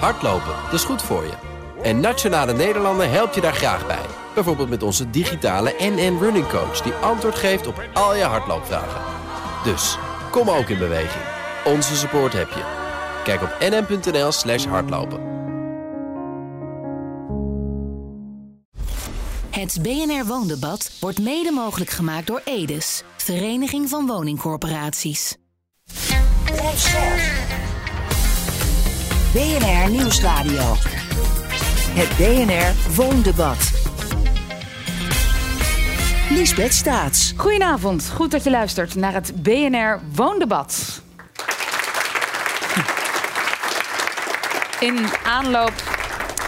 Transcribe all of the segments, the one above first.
Hardlopen, dat is goed voor je. En Nationale Nederlanden helpt je daar graag bij. Bijvoorbeeld met onze digitale NN Running Coach... die antwoord geeft op al je hardloopvragen. Dus, kom ook in beweging. Onze support heb je. Kijk op nn.nl slash hardlopen. Het BNR Woondebat wordt mede mogelijk gemaakt door Edes, Vereniging van Woningcorporaties. BNR Nieuwsradio. Het BNR Woondebat. Liesbeth Staats. Goedenavond, goed dat je luistert naar het BNR Woondebat. In aanloop,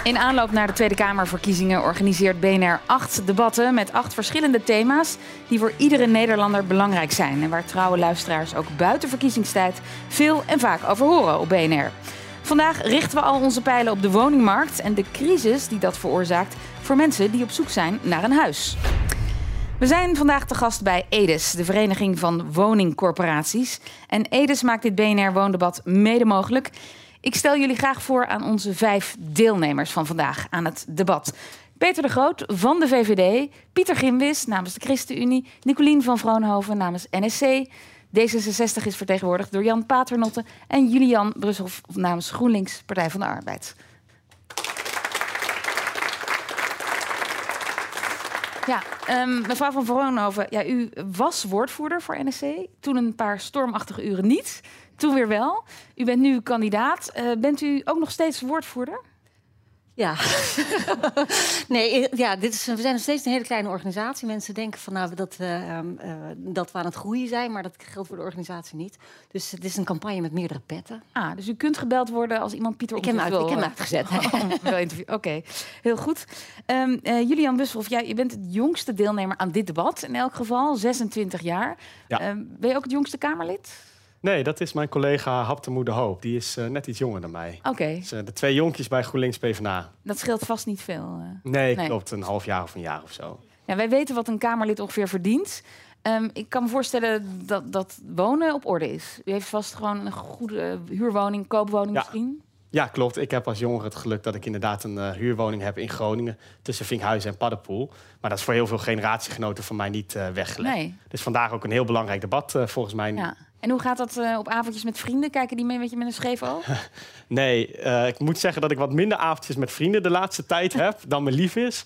in aanloop naar de Tweede Kamerverkiezingen organiseert BNR acht debatten met acht verschillende thema's die voor iedere Nederlander belangrijk zijn en waar trouwe luisteraars ook buiten verkiezingstijd veel en vaak over horen op BNR. Vandaag richten we al onze pijlen op de woningmarkt en de crisis die dat veroorzaakt voor mensen die op zoek zijn naar een huis. We zijn vandaag te gast bij Edes, de Vereniging van Woningcorporaties. En Edes maakt dit BNR Woondebat mede mogelijk. Ik stel jullie graag voor aan onze vijf deelnemers van vandaag aan het debat. Peter de Groot van de VVD, Pieter Gimwis namens de ChristenUnie, Nicolien van Vroonhoven namens NSC, D66 is vertegenwoordigd door Jan Paternotte en Julian Brusselhoff namens GroenLinks Partij van de Arbeid. Ja, um, mevrouw van Vroonhoven, ja, u was woordvoerder voor NSC. Toen een paar stormachtige uren niet. Toen weer wel. U bent nu kandidaat. Uh, bent u ook nog steeds woordvoerder? Ja, nee, ja, dit is, we zijn nog steeds een hele kleine organisatie. Mensen denken van nou, dat, uh, uh, dat we aan het groeien zijn, maar dat geldt voor de organisatie niet. Dus het is een campagne met meerdere petten. Ah, dus u kunt gebeld worden als iemand Pieter ik heb hem, wil, ik heb hem uitgezet. Oh, Oké, heel goed. Um, Julian Busselhoff, ja, je bent het jongste deelnemer aan dit debat. In elk geval, 26 jaar. Ja. Um, ben je ook het jongste Kamerlid? Nee, dat is mijn collega Haptemoe de Hoop. Die is uh, net iets jonger dan mij. Oké. Okay. Dus, uh, de twee jonkjes bij GroenLinks PvdA. Dat scheelt vast niet veel. Uh. Nee, nee, klopt. Een half jaar of een jaar of zo. Ja, wij weten wat een Kamerlid ongeveer verdient. Um, ik kan me voorstellen dat, dat wonen op orde is. U heeft vast gewoon een goede huurwoning, koopwoning ja. misschien? Ja, klopt. Ik heb als jongere het geluk dat ik inderdaad een uh, huurwoning heb in Groningen... tussen Vinkhuizen en Paddenpoel. Maar dat is voor heel veel generatiegenoten van mij niet uh, weggelegd. Nee. Dus vandaag ook een heel belangrijk debat uh, volgens mij. Ja. En hoe gaat dat uh, op avondjes met vrienden? Kijken die mee met je met een scheef oog? nee, uh, ik moet zeggen dat ik wat minder avondjes met vrienden de laatste tijd heb dan me lief is.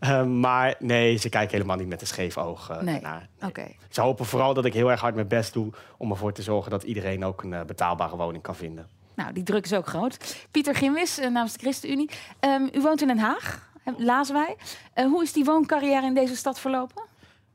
Uh, maar nee, ze kijken helemaal niet met een scheef oog nee. naar. Nee. Okay. Ze hopen vooral dat ik heel erg hard mijn best doe om ervoor te zorgen dat iedereen ook een betaalbare woning kan vinden. Nou, die druk is ook groot. Pieter Gimwis namens de ChristenUnie. Um, u woont in Den Haag, lazen wij. hoe is die wooncarrière in deze stad verlopen?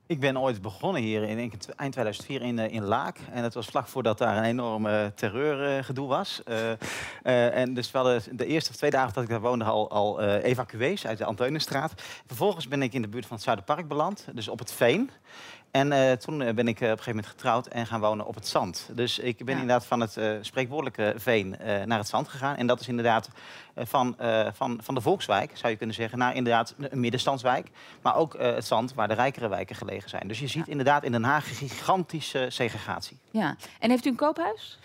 Ik ben ooit begonnen hier in eind 2004 in, uh, in Laak. En dat was vlak voordat daar een enorme terreurgedoe uh, was. Uh, en dus we hadden de eerste of twee dagen dat ik daar woonde al, al evacuees uit de Anteunenstraat. Vervolgens ben ik in de buurt van het Zuiderpark beland, dus op het Veen. En uh, toen ben ik uh, op een gegeven moment getrouwd en gaan wonen op het zand. Dus ik ben ja. inderdaad van het uh, spreekwoordelijke veen naar het zand gegaan. En dat is inderdaad van, van, van de Volkswijk, zou je kunnen zeggen, naar inderdaad een middenstandswijk. Maar ook het zand waar de rijkere wijken gelegen zijn. Dus je ziet ja. inderdaad in Den Haag een gigantische segregatie. Ja, en heeft u een koophuis?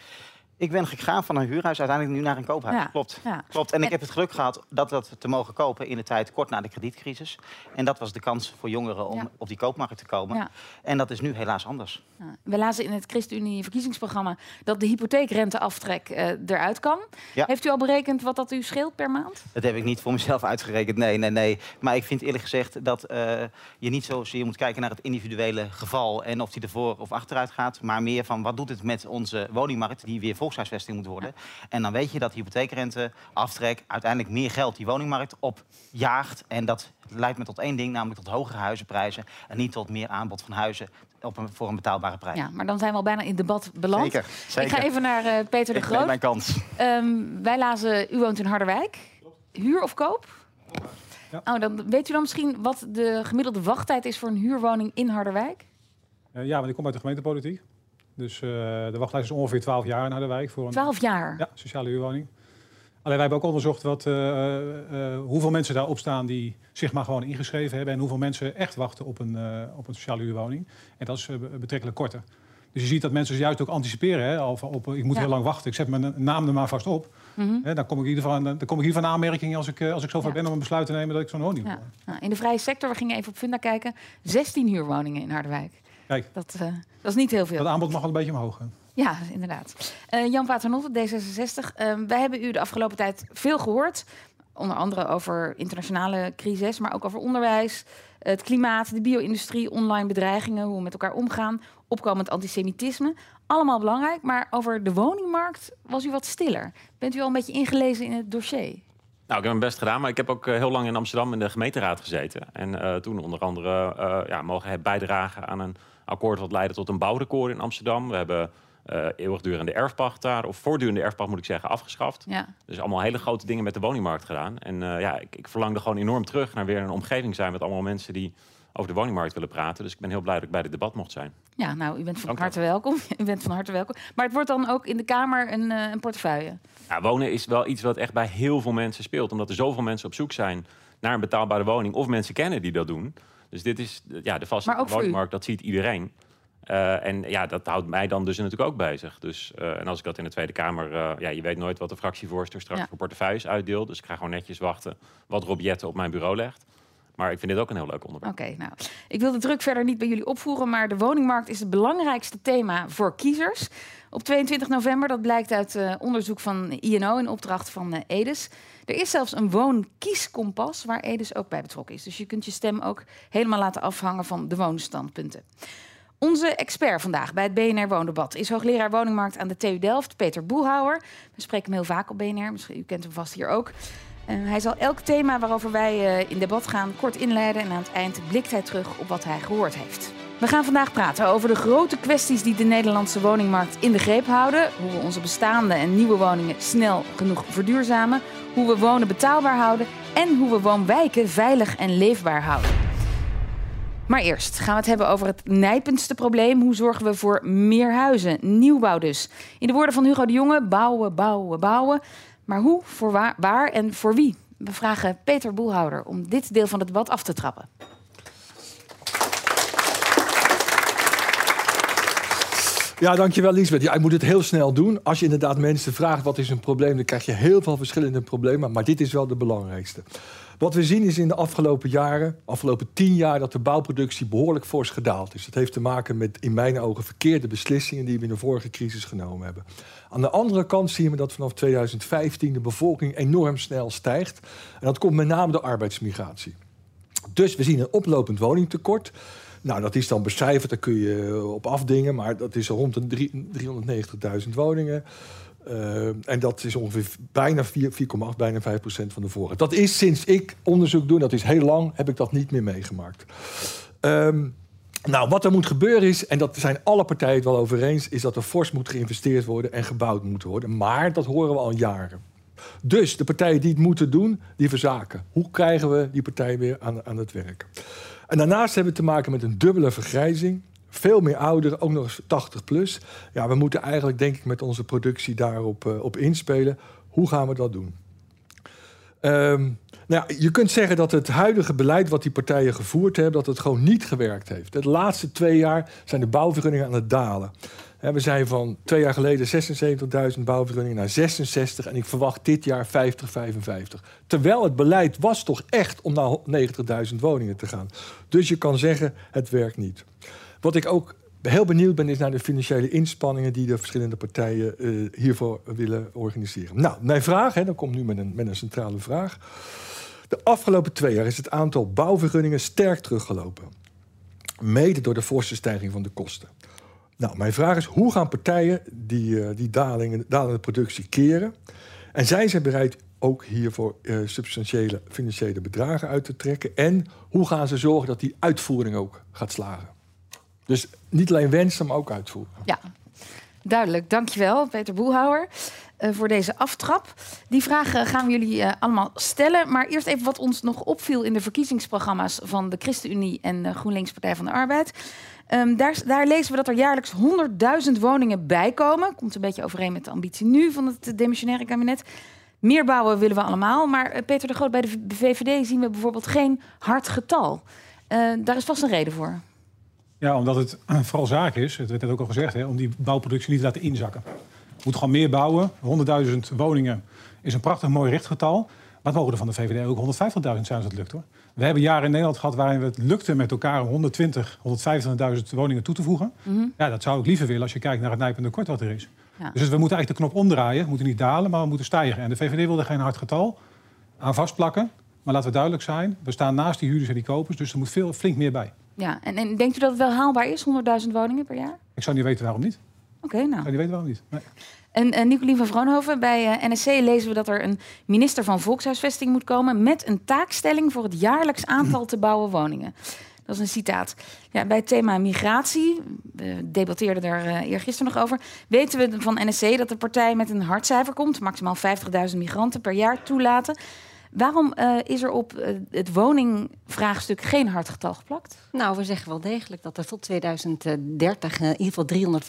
Ik ben gegaan van een huurhuis uiteindelijk nu naar een koophuis. Ja, Klopt. Ja. Klopt. En ik heb het geluk gehad dat dat te mogen kopen in de tijd kort na de kredietcrisis. En dat was de kans voor jongeren om Ja. op die koopmarkt te komen. En dat is nu helaas anders. Ja. We lazen in het ChristenUnie verkiezingsprogramma dat de hypotheekrenteaftrek eh, eruit kan. Heeft u al berekend wat dat u scheelt per maand? Dat heb ik niet voor mezelf uitgerekend. Nee, nee, nee. Maar ik vind eerlijk gezegd dat eh, je niet zozeer moet kijken naar het individuele geval en of die ervoor of achteruit gaat. Maar meer van wat doet het met onze woningmarkt, die weer volkshuisvesting moet worden. En dan weet je dat hypotheekrente, aftrek, uiteindelijk meer geld die woningmarkt opjaagt. En dat leidt me tot één ding, namelijk tot hogere huizenprijzen. En niet tot meer aanbod van huizen op een, voor een betaalbare prijs. Ja, maar dan zijn we al bijna in het debat beland. Zeker, zeker. Ik ga even naar eh, Peter de Ik Groot. mijn kans. Ehm, wij lazen, u woont in Harderwijk. Huur of koop? Ja. Oh, dan weet u dan misschien wat de gemiddelde wachttijd is voor een huurwoning in Harderwijk? Uh, ja, want ik kom uit de gemeentepolitiek. Dus uh, de wachtlijst is ongeveer 12 jaar in Harderwijk. Voor een 12 jaar? Ja, sociale huurwoning. Alleen wij hebben ook onderzocht wat, uh, hoeveel mensen daarop staan die zich maar gewoon ingeschreven hebben. En hoeveel mensen echt wachten op een, op een sociale huurwoning. En dat is betrekkelijk korter. Dus je ziet dat mensen juist ook anticiperen. Hè, van op, ik moet Ja. heel lang wachten. Ik zet mijn naam er maar vast op. Hè, dan, kom ik in ieder geval, dan kom ik hier van aanmerking als ik, eh, als ik zover Ja. ben om een besluit te nemen dat ik zo'n woning wil. Ja. Nou, in de vrije sector, we gingen even op Funda kijken, 16 huurwoningen in Harderwijk. Kijk, Dat, eh, dat is niet heel veel. dat aanbod mag wel een beetje omhoog. hè. Ja, inderdaad. Eh, Jan Paternotte, D66. Ehm, wij hebben u de afgelopen tijd veel gehoord. Onder andere over internationale crisis, maar ook over onderwijs, het klimaat, de bio-industrie, online bedreigingen, hoe we met elkaar omgaan, opkomend antisemitisme. Allemaal belangrijk, maar over de woningmarkt was u wat stiller. Bent u al een beetje ingelezen in het dossier? Nou, ik heb mijn best gedaan, maar ik heb ook eh, heel lang in Amsterdam in de gemeenteraad gezeten. En eh, toen onder andere eh, ja, mogen bijdragen aan een akkoord wat leidde tot een bouwrecord in Amsterdam. We hebben eh, eeuwigdurende erfpacht daar, of voortdurende erfpacht moet ik zeggen, afgeschaft. Ja. Dus allemaal hele grote dingen met de woningmarkt gedaan. En eh, ja, ik, ik verlangde gewoon enorm terug naar weer een omgeving zijn met allemaal mensen die over de woningmarkt willen praten. Dus ik ben heel blij dat ik bij dit debat mocht zijn. Ja, nou, u bent van Dank harte welkom. U bent van harte welkom. Maar het wordt dan ook in de Kamer een, eh, een portefeuille. Ja, wonen is wel iets wat echt bij heel veel mensen speelt. Omdat er zoveel mensen op zoek zijn naar een betaalbare woning. Of mensen kennen die dat doen. Dus dit is ja, de vaste woningmarkt, dat ziet iedereen. Eh, en ja, dat houdt mij dan dus natuurlijk ook bezig. Dus, eh, en als ik dat in de Tweede Kamer... eh, ja, je weet nooit wat de fractievoorzitter straks Ja. voor portefeuilles uitdeelt. Dus ik ga gewoon netjes wachten wat Rob Jetten op mijn bureau legt. Maar ik vind dit ook een heel leuk onderwerp. Oké, nou, ik wil de druk verder niet bij jullie opvoeren, maar de woningmarkt is het belangrijkste thema voor kiezers. Op 22 november, dat blijkt uit eh, onderzoek van INO in opdracht van eh, Edes. Er is zelfs een woonkieskompas waar Edes ook bij betrokken is. Dus je kunt je stem ook helemaal laten afhangen van de woonstandpunten. Onze expert vandaag bij het BNR Woondebat is hoogleraar woningmarkt aan de TU Delft, Peter Boelhouwer. We spreken hem heel vaak op BNR, misschien u kent hem vast hier ook. Eh, hij zal elk thema waarover wij eh, in debat gaan kort inleiden en aan het eind blikt hij terug op wat hij gehoord heeft. We gaan vandaag praten over de grote kwesties die de Nederlandse woningmarkt in de greep houden. Hoe we onze bestaande en nieuwe woningen snel genoeg verduurzamen. Hoe we wonen betaalbaar houden. En hoe we woonwijken veilig en leefbaar houden. Maar eerst gaan we het hebben over het nijpendste probleem. Hoe zorgen we voor meer huizen? Nieuwbouw dus. In de woorden van Hugo de Jonge, bouwen, bouwen, bouwen. Maar hoe, voor waar, waar en voor wie? We vragen Peter Boelhouder om dit deel van het debat af te trappen. Ja, dankjewel Liesbeth. Ja, ik moet het heel snel doen. Als je inderdaad mensen vraagt wat is een probleem, dan krijg je heel veel verschillende problemen. Maar dit is wel de belangrijkste. Wat we zien is in de afgelopen jaren, afgelopen tien jaar, dat de bouwproductie behoorlijk fors gedaald is. Dat heeft te maken met in mijn ogen verkeerde beslissingen die we in de vorige crisis genomen hebben. Aan de andere kant zien we dat vanaf 2015 de bevolking enorm snel stijgt. En dat komt met name door arbeidsmigratie. Dus we zien een oplopend woningtekort. Nou, dat is dan becijferd, daar kun je op afdingen, maar dat is rond de drie- 390.000 woningen. Eh, en dat is ongeveer bijna 4 4,8, bijna 5 procent van de vorige. Dat is sinds ik onderzoek doe, dat is heel lang, heb ik dat niet meer meegemaakt. Ehm, nou, wat er moet gebeuren is, en dat zijn alle partijen het wel over eens, is dat er fors moet geïnvesteerd worden en gebouwd moet worden. Maar dat horen we al jaren. Dus de partijen die het moeten doen, die verzaken. Hoe krijgen we die partijen weer aan, aan het werk? En daarnaast hebben we te maken met een dubbele vergrijzing. Veel meer ouderen, ook nog eens 80 plus. Ja, we moeten eigenlijk, denk ik, met onze productie daarop eh, op inspelen. Hoe gaan we dat doen? Ehm, nou, ja, je kunt zeggen dat het huidige beleid wat die partijen gevoerd hebben, dat het gewoon niet gewerkt heeft. De laatste twee jaar zijn de bouwvergunningen aan het dalen. We zijn van twee jaar geleden 76.000 bouwvergunningen naar 66 en ik verwacht dit jaar 50, 55. Terwijl het beleid was toch echt om naar 90.000 woningen te gaan. Dus je kan zeggen, het werkt niet. Wat ik ook heel benieuwd ben, is naar de financiële inspanningen die de verschillende partijen eh, hiervoor willen organiseren. Nou, mijn vraag, hè, dan komt nu met een, met een centrale vraag. De afgelopen twee jaar is het aantal bouwvergunningen sterk teruggelopen. Mede door de forse stijging van de kosten. Nou, mijn vraag is, hoe gaan partijen die, eh, die dalingen, dalende productie keren? En zijn ze bereid ook hiervoor eh, substantiële financiële bedragen uit te trekken? En hoe gaan ze zorgen dat die uitvoering ook gaat slagen? Dus niet alleen wensen, maar ook uitvoeren. Ja, duidelijk. Dankjewel, Peter Boelhouwer, eh, voor deze aftrap. Die vragen gaan we jullie eh, allemaal stellen. Maar eerst even wat ons nog opviel in de verkiezingsprogramma's van de ChristenUnie en de GroenLinks Partij van de Arbeid. Ehm, daar, daar lezen we dat er jaarlijks 100.000 woningen bijkomen. Komt een beetje overeen met de ambitie nu van het demissionaire kabinet. Meer bouwen willen we allemaal. Maar eh, Peter de Groot, bij de VVD zien we bijvoorbeeld geen hard getal. Eh, daar is vast een reden voor. Ja, omdat het vooral zaak is, het werd net ook al gezegd, hè, om die bouwproductie niet te laten inzakken. We moeten gewoon meer bouwen. 100.000 woningen is een prachtig mooi richtgetal. Maar het mogen er van de VVD ook 150.000 zijn als het lukt hoor. We hebben jaren in Nederland gehad waarin het lukte met elkaar 120, 125.000 woningen toe te voegen. Mhm. Ja, dat zou ik liever willen als je kijkt naar het nijpende kort wat er is. Ja. Dus we moeten eigenlijk de knop omdraaien. We moeten niet dalen, maar we moeten stijgen. En de VVD wil er geen hard getal aan vastplakken. Maar laten we duidelijk zijn, we staan naast die huurders en die kopers. Dus er moet veel, flink meer bij. Ja, en, en denkt u dat het wel haalbaar is, 100.000 woningen per jaar? Ik zou niet weten waarom niet. Oké, nou. Ik zou niet weten waarom niet. Nee. En uh, Nicolien van Vroonhoven, bij eh, NSC lezen we dat er een minister van Volkshuisvesting moet komen met een taakstelling voor het jaarlijks aantal te bouwen woningen. Dat is een citaat. Ja, bij het thema migratie, we debatteerden daar uh, eergisteren nog over, weten we van NSC dat de partij met een hardcijfer komt, maximaal 50.000 migranten per jaar toelaten. Waarom uh, is er op uh, het woningvraagstuk geen hard getal geplakt? Nou, we zeggen wel degelijk dat er tot 2030 in ieder geval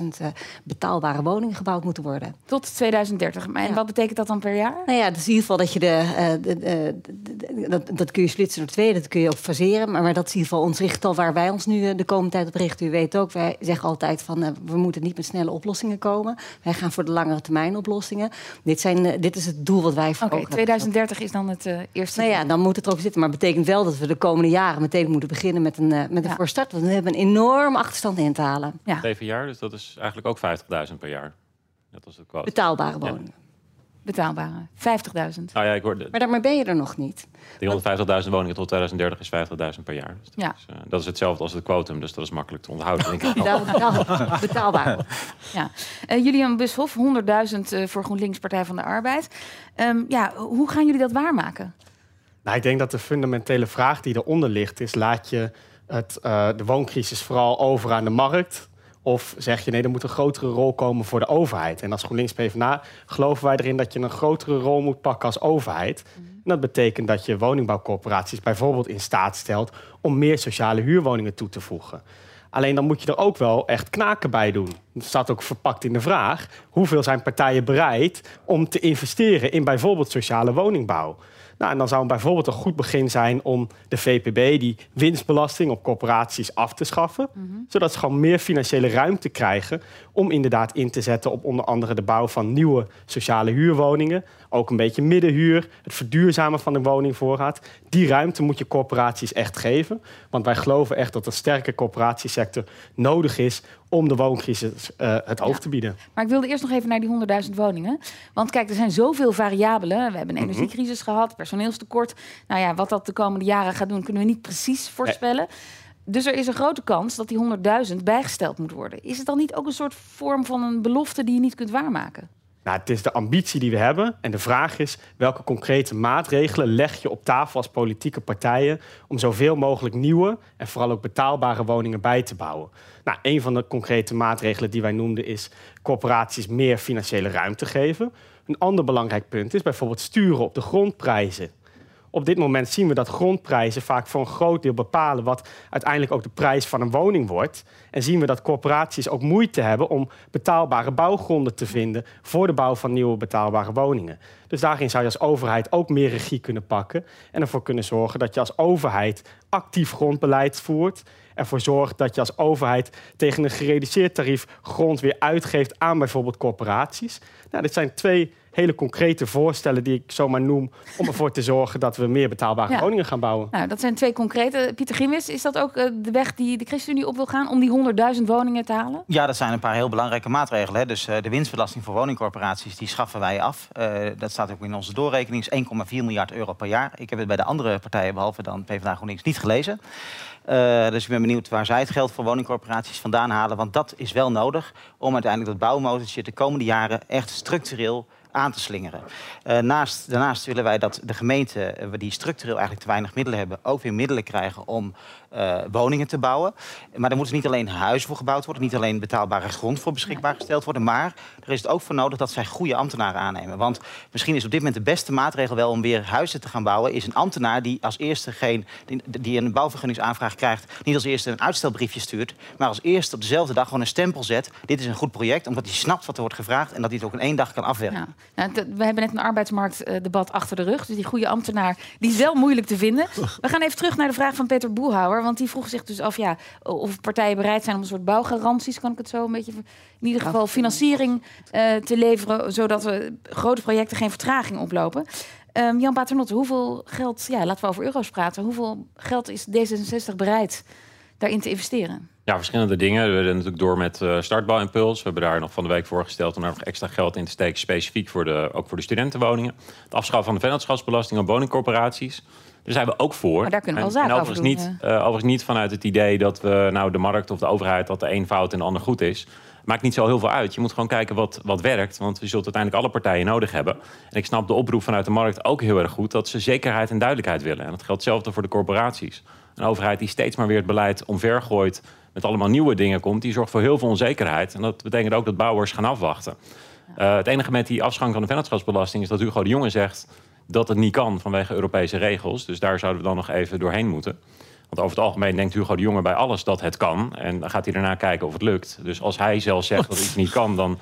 350.000 uh, betaalbare woningen gebouwd moeten worden. Tot 2030. Maar en ja. wat betekent dat dan per jaar? Nou ja, dus in ieder geval dat je de, de, de, de dat, dat, kun je splitsen door twee, dat kun je ook faseren. Maar, maar, dat is in ieder geval ons richttal waar wij ons nu de komende tijd op richten. U weet ook, wij zeggen altijd van we moeten niet met snelle oplossingen komen. Wij gaan voor de langere termijn oplossingen. Dit, zijn, dit is het doel wat wij voor Oké, okay, 2030 is dan het uh, eerste. Nou ja, dan moet het er ook zitten. Maar het betekent wel dat we de komende jaren meteen moeten beginnen met een, uh, met een ja. voorstart. Want we hebben een enorme achterstand in te halen. Ja. Zeven jaar, dus dat is eigenlijk ook 50.000 per jaar. Dat was de quote. Betaalbare woningen. Betaalbare, 50.000. Nou ja, ik hoorde... Maar daarmee ben je er nog niet. Die 150.000 woningen tot 2030 is 50.000 per jaar. Dus dat, ja. is, uh, dat is hetzelfde als het quotum, dus dat is makkelijk te onthouden. Denk ik. Betaal, betaalbaar. ja. Uh, Julian Bushoff, 100.000 uh, voor GroenLinks Partij van de Arbeid. Um, ja, hoe gaan jullie dat waarmaken? Nou, ik denk dat de fundamentele vraag die eronder ligt is... laat je het, uh, de wooncrisis vooral over aan de markt... Of zeg je nee, er moet een grotere rol komen voor de overheid. En als GroenLinks PvdA geloven wij erin dat je een grotere rol moet pakken als overheid. Mm. En dat betekent dat je woningbouwcorporaties bijvoorbeeld in staat stelt om meer sociale huurwoningen toe te voegen. Alleen dan moet je er ook wel echt knaken bij doen. Dat staat ook verpakt in de vraag. Hoeveel zijn partijen bereid om te investeren in bijvoorbeeld sociale woningbouw? Nou, en dan zou bijvoorbeeld een goed begin zijn om de VPB, die winstbelasting op corporaties, af te schaffen. Mm -hmm. Zodat ze gewoon meer financiële ruimte krijgen om inderdaad in te zetten op onder andere de bouw van nieuwe sociale huurwoningen. Ook een beetje middenhuur, het verduurzamen van de woningvoorraad. Die ruimte moet je corporaties echt geven. Want wij geloven echt dat een sterke corporatiesector nodig is om de wooncrisis uh, het hoofd ja. te bieden. Maar ik wilde eerst nog even naar die 100.000 woningen. Want kijk, er zijn zoveel variabelen. We hebben een energiecrisis mm -hmm. gehad, personeelstekort. Nou ja, wat dat de komende jaren gaat doen, kunnen we niet precies voorspellen. Nee. Dus er is een grote kans dat die 100.000 bijgesteld moet worden. Is het dan niet ook een soort vorm van een belofte die je niet kunt waarmaken? Nou, het is de ambitie die we hebben. En de vraag is, welke concrete maatregelen leg je op tafel als politieke partijen... om zoveel mogelijk nieuwe en vooral ook betaalbare woningen bij te bouwen? Nou, een van de concrete maatregelen die wij noemden is corporaties meer financiële ruimte geven. Een ander belangrijk punt is bijvoorbeeld sturen op de grondprijzen. Op dit moment zien we dat grondprijzen vaak voor een groot deel bepalen wat uiteindelijk ook de prijs van een woning wordt. En zien we dat corporaties ook moeite hebben om betaalbare bouwgronden te vinden voor de bouw van nieuwe betaalbare woningen. Dus daarin zou je als overheid ook meer regie kunnen pakken en ervoor kunnen zorgen dat je als overheid actief grondbeleid voert. Ervoor zorgt dat je als overheid tegen een gereduceerd tarief grond weer uitgeeft aan bijvoorbeeld corporaties. Nou, dit zijn twee hele concrete voorstellen die ik zomaar noem... om ervoor te zorgen dat we meer betaalbare ja. woningen gaan bouwen. Nou, dat zijn twee concrete. Pieter Gimwis, is dat ook uh, de weg die de ChristenUnie op wil gaan... om die 100.000 woningen te halen? Ja, dat zijn een paar heel belangrijke maatregelen. Hè. Dus uh, de winstbelasting voor woningcorporaties, die schaffen wij af. Uh, dat staat ook in onze doorrekening, 1,4 miljard euro per jaar. Ik heb het bij de andere partijen, behalve dan PvdA GroenLinks, niet gelezen. Uh, dus ik ben benieuwd waar zij het geld voor woningcorporaties vandaan halen. Want dat is wel nodig om uiteindelijk dat bouwmotortje de komende jaren echt structureel aan te slingeren. Uh, naast, daarnaast willen wij dat de gemeenten, uh, die structureel eigenlijk te weinig middelen hebben, ook weer middelen krijgen om uh, woningen te bouwen. Maar er moeten niet alleen huizen voor gebouwd worden, niet alleen betaalbare grond voor beschikbaar gesteld worden, maar er is het ook voor nodig dat zij goede ambtenaren aannemen. Want misschien is op dit moment de beste maatregel wel om weer huizen te gaan bouwen, is een ambtenaar die als eerste geen, die, die een bouwvergunningsaanvraag krijgt, niet als eerste een uitstelbriefje stuurt, maar als eerste op dezelfde dag gewoon een stempel zet. Dit is een goed project, omdat hij snapt wat er wordt gevraagd en dat hij het ook in één dag kan afwerken. Ja. Nou, we hebben net een arbeidsmarktdebat achter de rug. Dus die goede ambtenaar die is wel moeilijk te vinden. We gaan even terug naar de vraag van Peter Boelhouwer. Want die vroeg zich dus af ja, of partijen bereid zijn om een soort bouwgaranties, kan ik het zo een beetje, in ieder geval financiering eh, te leveren, zodat we grote projecten geen vertraging oplopen. Ehm, Jan Paternotte, hoeveel geld, ja, laten we over euro's praten, hoeveel geld is D66 bereid daarin te investeren? Ja, verschillende dingen. We hebben natuurlijk door met uh, startbouwimpuls. We hebben daar nog van de week voorgesteld om daar nog extra geld in te steken, specifiek voor de, ook voor de studentenwoningen. Het afschaffen van de vennootschapsbelasting op woningcorporaties. Daar zijn we ook voor. Maar daar kunnen we en, wel zaken en overigens over niet, uh, overigens niet vanuit het idee dat we nou de markt of de overheid dat de een fout en de ander goed is. Maakt niet zo heel veel uit. Je moet gewoon kijken wat, wat werkt. Want je zult uiteindelijk alle partijen nodig hebben. En ik snap de oproep vanuit de markt ook heel erg goed dat ze zekerheid en duidelijkheid willen. En dat geldt hetzelfde voor de corporaties. Een overheid die steeds maar weer het beleid omvergooit met allemaal nieuwe dingen komt, die zorgt voor heel veel onzekerheid. En dat betekent ook dat bouwers gaan afwachten. Uh, het enige met die afschanking van de vennootschapsbelasting is dat Hugo de Jonge zegt dat het niet kan vanwege Europese regels. Dus daar zouden we dan nog even doorheen moeten. Want over het algemeen denkt Hugo de Jonge bij alles dat het kan. En dan gaat hij daarna kijken of het lukt. Dus als hij zelf zegt dat iets niet kan, dan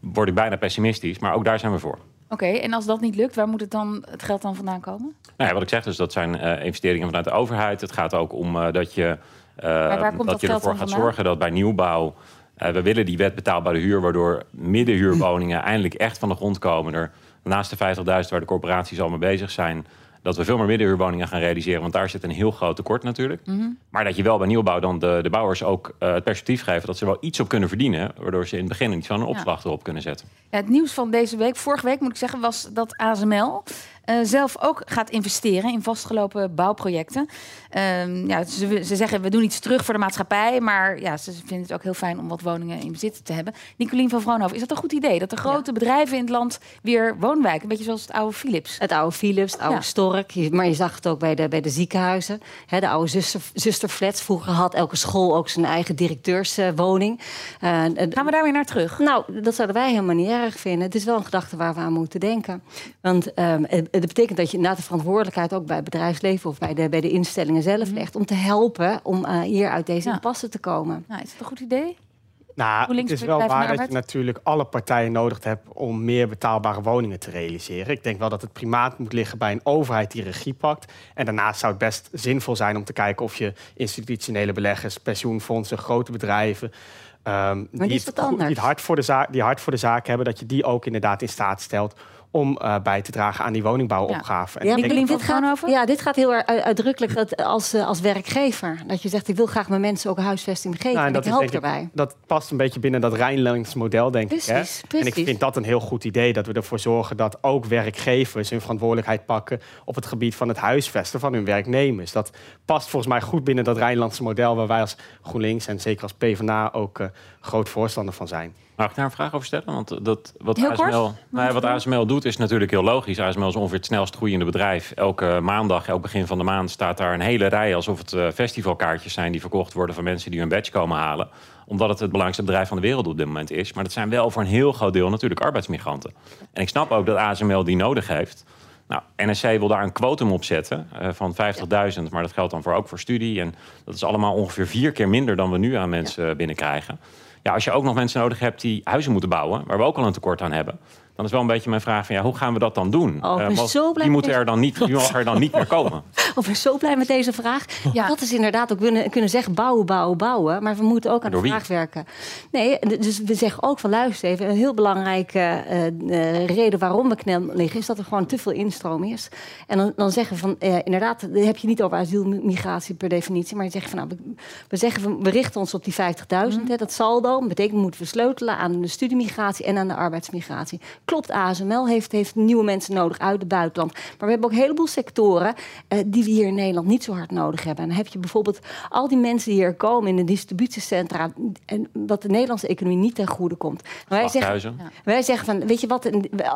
word ik bijna pessimistisch. Maar ook daar zijn we voor. Oké, okay, en als dat niet lukt, waar moet het, dan, het geld dan vandaan komen? Nou ja, wat ik zeg, dus dat zijn uh, investeringen vanuit de overheid. Het gaat ook om uh, dat je, uh, dat, dat je ervoor gaat zorgen dat bij nieuwbouw. we willen die wet betaalbare huur, waardoor middenhuurwoningen eindelijk echt van de grond komen. Er, naast de 50.000 waar de corporaties al mee bezig zijn, dat we veel meer middenhuurwoningen gaan realiseren. Want daar zit een heel groot tekort natuurlijk. Mm -hmm. Maar dat je wel bij nieuwbouw dan de, de bouwers ook uh, het perspectief geven... dat ze wel iets op kunnen verdienen... waardoor ze in het begin iets van een opslag ja. erop kunnen zetten. Ja, het nieuws van deze week, vorige week moet ik zeggen... was dat ASML uh, zelf ook gaat investeren in vastgelopen bouwprojecten. Uh, ja, ze, ze, zeggen, we doen iets terug voor de maatschappij... maar ja, ze vinden het ook heel fijn om wat woningen in bezit te hebben. Nicolien van Vroonhoven, is dat een goed idee? Dat de grote ja. bedrijven in het land weer woonwijken... een beetje zoals het oude Philips. Het oude Philips, het oude ja. Stork. Maar je zag het ook bij de, bij de ziekenhuizen. Hè, de oude zuster, zusterflats. Vroeger had elke school ook zijn eigen directeurswoning. Uh, Gaan we daar weer naar terug? Nou, dat zouden wij helemaal niet erg vinden. Het is wel een gedachte waar we aan moeten denken. Want um, het, het betekent dat je inderdaad de verantwoordelijkheid... ook bij het bedrijfsleven of bij de, bij de instellingen zelf legt... om te helpen om uh, hier uit deze ja. impasse te komen. Nou, is het een goed idee? Nou, het is wel waar dat je natuurlijk alle partijen nodig hebt om meer betaalbare woningen te realiseren. Ik denk wel dat het primaat moet liggen bij een overheid die regie pakt. En daarnaast zou het best zinvol zijn om te kijken of je institutionele beleggers, pensioenfondsen, grote bedrijven. Um, die, het, die, het hard voor de zaak, die hard voor de zaak hebben, dat je die ook inderdaad in staat stelt om uh, bij te dragen aan die woningbouwopgave. Ja, ja, dit, gaat, ja dit gaat heel uitdrukkelijk dat als, uh, als werkgever. Dat je zegt, ik wil graag mijn mensen ook huisvesting geven. Nou, en dat ik help erbij. Ik, dat past een beetje binnen dat Rijnlands model, denk precies, ik. Hè? Precies. En ik vind dat een heel goed idee. Dat we ervoor zorgen dat ook werkgevers hun verantwoordelijkheid pakken... op het gebied van het huisvesten van hun werknemers. Dat past volgens mij goed binnen dat Rijnlandse model... waar wij als GroenLinks en zeker als PvdA ook uh, groot voorstander van zijn. Mag ik daar een vraag over stellen? Want dat, wat, ASML, nou ja, wat ASML doet is natuurlijk heel logisch. ASML is ongeveer het snelst groeiende bedrijf. Elke maandag, elk begin van de maand staat daar een hele rij... alsof het uh, festivalkaartjes zijn die verkocht worden... van mensen die hun badge komen halen. Omdat het het belangrijkste bedrijf van de wereld op dit moment is. Maar dat zijn wel voor een heel groot deel natuurlijk arbeidsmigranten. En ik snap ook dat ASML die nodig heeft... Nou, NSC wil daar een kwotum op zetten uh, van 50.000, maar dat geldt dan voor ook voor studie. En dat is allemaal ongeveer vier keer minder dan we nu aan mensen ja. binnenkrijgen. Ja, als je ook nog mensen nodig hebt die huizen moeten bouwen, waar we ook al een tekort aan hebben, dan is wel een beetje mijn vraag van ja, hoe gaan we dat dan doen? Oh, uh, zo blij die moeten er dan niet, die mag er dan niet meer komen. Oh, ik ben zo blij met deze vraag. Ja. Dat is inderdaad ook kunnen, kunnen zeggen bouwen, bouwen, bouwen. Maar we moeten ook aan de vraag werken. Nee, dus we zeggen ook van luister even. Een heel belangrijke uh, uh, reden waarom we knel liggen... is dat er gewoon te veel instroom is. En dan, dan zeggen we van uh, inderdaad... dan heb je niet over asielmigratie per definitie... maar je zegt van nou, we, we zeggen van, we richten ons op die 50.000. Mm. Dat saldo dat betekent moeten we sleutelen aan de studiemigratie... en aan de arbeidsmigratie. Klopt, ASML heeft, heeft nieuwe mensen nodig uit het buitenland. Maar we hebben ook een heleboel sectoren... Uh, die we hier in Nederland niet zo hard nodig hebben. En dan heb je bijvoorbeeld al die mensen die hier komen in de distributiecentra... en wat de Nederlandse economie niet ten goede komt. Maar wij, zeggen, wij zeggen van, weet je wat,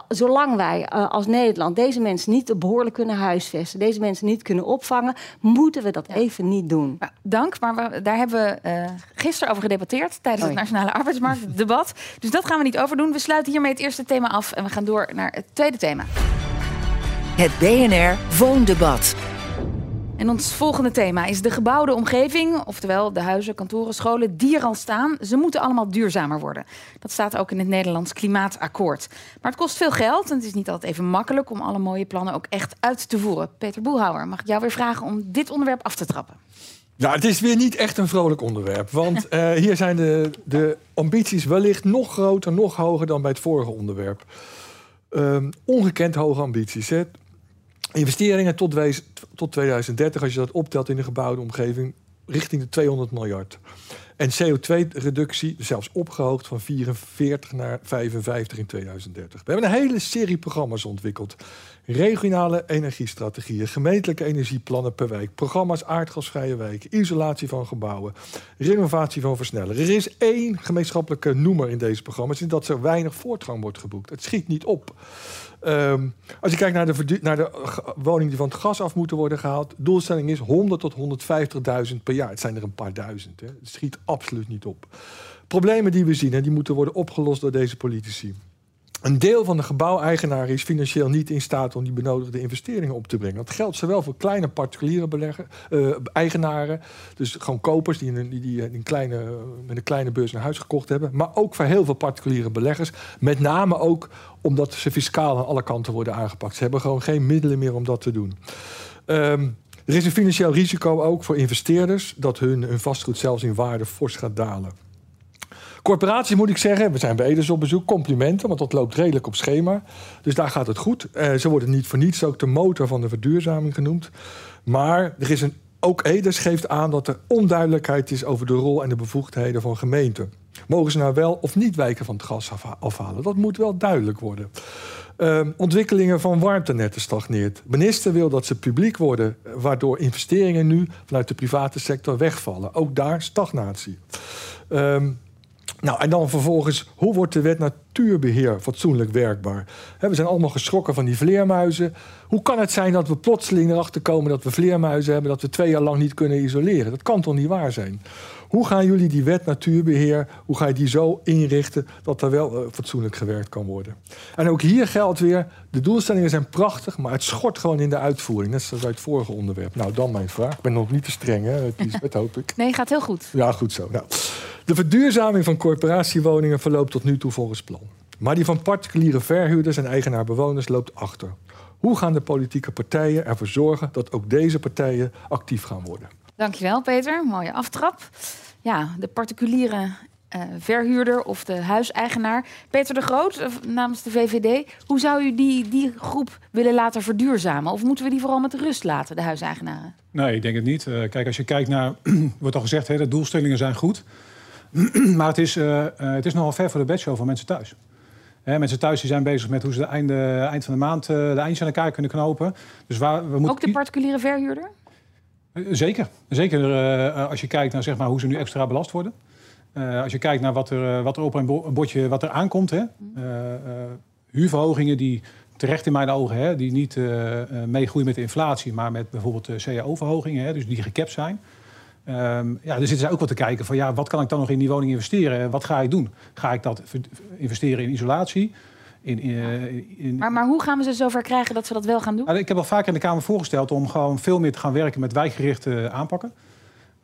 zolang wij uh, als Nederland deze mensen niet behoorlijk kunnen huisvesten... deze mensen niet kunnen opvangen, moeten we dat ja. even niet doen. Ja, dank, maar we, daar hebben we uh, gisteren over gedebatteerd... tijdens het Nationale Arbeidsmarktdebat. Dus dat gaan we niet overdoen. We sluiten hiermee het eerste thema af en we gaan door naar het tweede thema. Het BNR Woondebat. En ons volgende thema is de gebouwde omgeving, oftewel de huizen, kantoren, scholen die er al staan. Ze moeten allemaal duurzamer worden. Dat staat ook in het Nederlands Klimaatakkoord. Maar het kost veel geld en het is niet altijd even makkelijk om alle mooie plannen ook echt uit te voeren. Peter Boelhouwer, mag ik jou weer vragen om dit onderwerp af te trappen? Ja, het is weer niet echt een vrolijk onderwerp. Want uh, hier zijn de, de ambities wellicht nog groter, nog hoger dan bij het vorige onderwerp. Um, ongekend hoge ambities. Hè? Investeringen tot, wees, tot 2030, als je dat optelt in de gebouwde omgeving, richting de 200 miljard. En CO2-reductie zelfs opgehoogd van 44 naar 55 in 2030. We hebben een hele serie programma's ontwikkeld. Regionale energiestrategieën, gemeentelijke energieplannen per wijk, programma's aardgasvrije wijken, isolatie van gebouwen, renovatie van versnellers. Er is één gemeenschappelijke noemer in deze programma's, en dat er weinig voortgang wordt geboekt. Het schiet niet op. Um, als je kijkt naar de, naar de woningen die van het gas af moeten worden gehaald, doelstelling is 100 tot 150.000 per jaar. Het zijn er een paar duizend. Hè. Het schiet absoluut niet op. Problemen die we zien, en die moeten worden opgelost door deze politici. Een deel van de gebouweigenaren is financieel niet in staat om die benodigde investeringen op te brengen. Dat geldt zowel voor kleine particuliere beleggen, uh, eigenaren, dus gewoon kopers die, een, die, een kleine, met een kleine beurs een huis gekocht hebben, maar ook voor heel veel particuliere beleggers. Met name ook omdat ze fiscaal aan alle kanten worden aangepakt. Ze hebben gewoon geen middelen meer om dat te doen. Um, er is een financieel risico ook voor investeerders dat hun, hun vastgoed zelfs in waarde fors gaat dalen. Corporaties moet ik zeggen, we zijn bij Edes op bezoek, complimenten, want dat loopt redelijk op schema. Dus daar gaat het goed. Uh, ze worden niet voor niets ook de motor van de verduurzaming genoemd. Maar er is een, ook Edes geeft aan dat er onduidelijkheid is over de rol en de bevoegdheden van gemeenten. Mogen ze nou wel of niet wijken van het gas afhalen? Dat moet wel duidelijk worden. Uh, ontwikkelingen van warmtenetten stagneert. Minister wil dat ze publiek worden, waardoor investeringen nu vanuit de private sector wegvallen. Ook daar stagnatie. Um, nou, en dan vervolgens, hoe wordt de wet natuurbeheer fatsoenlijk werkbaar? we zijn allemaal geschrokken van die vleermuizen. Hoe kan het zijn dat we plotseling erachter komen dat we vleermuizen hebben, dat we twee jaar lang niet kunnen isoleren? Dat kan toch niet waar zijn? Hoe gaan jullie die wet natuurbeheer, hoe ga je die zo inrichten dat er wel uh, fatsoenlijk gewerkt kan worden? En ook hier geldt weer, de doelstellingen zijn prachtig, maar het schort gewoon in de uitvoering. Net zoals bij het vorige onderwerp. Nou, dan mijn vraag. Ik ben nog niet te streng, hè, hoop ik. Nee, gaat heel goed. Ja, goed zo. Nou. De verduurzaming van corporatiewoningen verloopt tot nu toe volgens plan. Maar die van particuliere verhuurders en eigenaar-bewoners loopt achter. Hoe gaan de politieke partijen ervoor zorgen dat ook deze partijen actief gaan worden? Dankjewel, Peter. Mooie aftrap. Ja, de particuliere uh, verhuurder of de huiseigenaar. Peter de Groot, uh, namens de VVD. Hoe zou u die, die groep willen laten verduurzamen? Of moeten we die vooral met rust laten, de huiseigenaren? Nee, ik denk het niet. Uh, kijk, als je kijkt naar, wordt al gezegd, hè, de doelstellingen zijn goed. maar het is, uh, het is nogal ver voor de bedshow van mensen thuis. Hè, mensen thuis die zijn bezig met hoe ze de einde, eind van de maand de eindjes aan elkaar kunnen knopen. Dus waar, we moeten Ook de particuliere verhuurder? Zeker. Zeker als je kijkt naar zeg maar, hoe ze nu extra belast worden. als je kijkt naar wat er, wat er op een bordje wat er aankomt. Hè. huurverhogingen die terecht in mijn ogen, hè, die niet meegroeien met de inflatie, maar met bijvoorbeeld CAO-verhogingen, dus die gekapt zijn. Um, ja, dus zitten zij ook wat te kijken van ja, wat kan ik dan nog in die woning investeren? Wat ga ik doen? Ga ik dat investeren in isolatie? In, in, eh, in... Maar, maar hoe gaan we ze zover krijgen dat ze dat wel gaan doen? ik heb al vaker in de Kamer voorgesteld om gewoon veel meer te gaan werken met wijkgerichte aanpakken.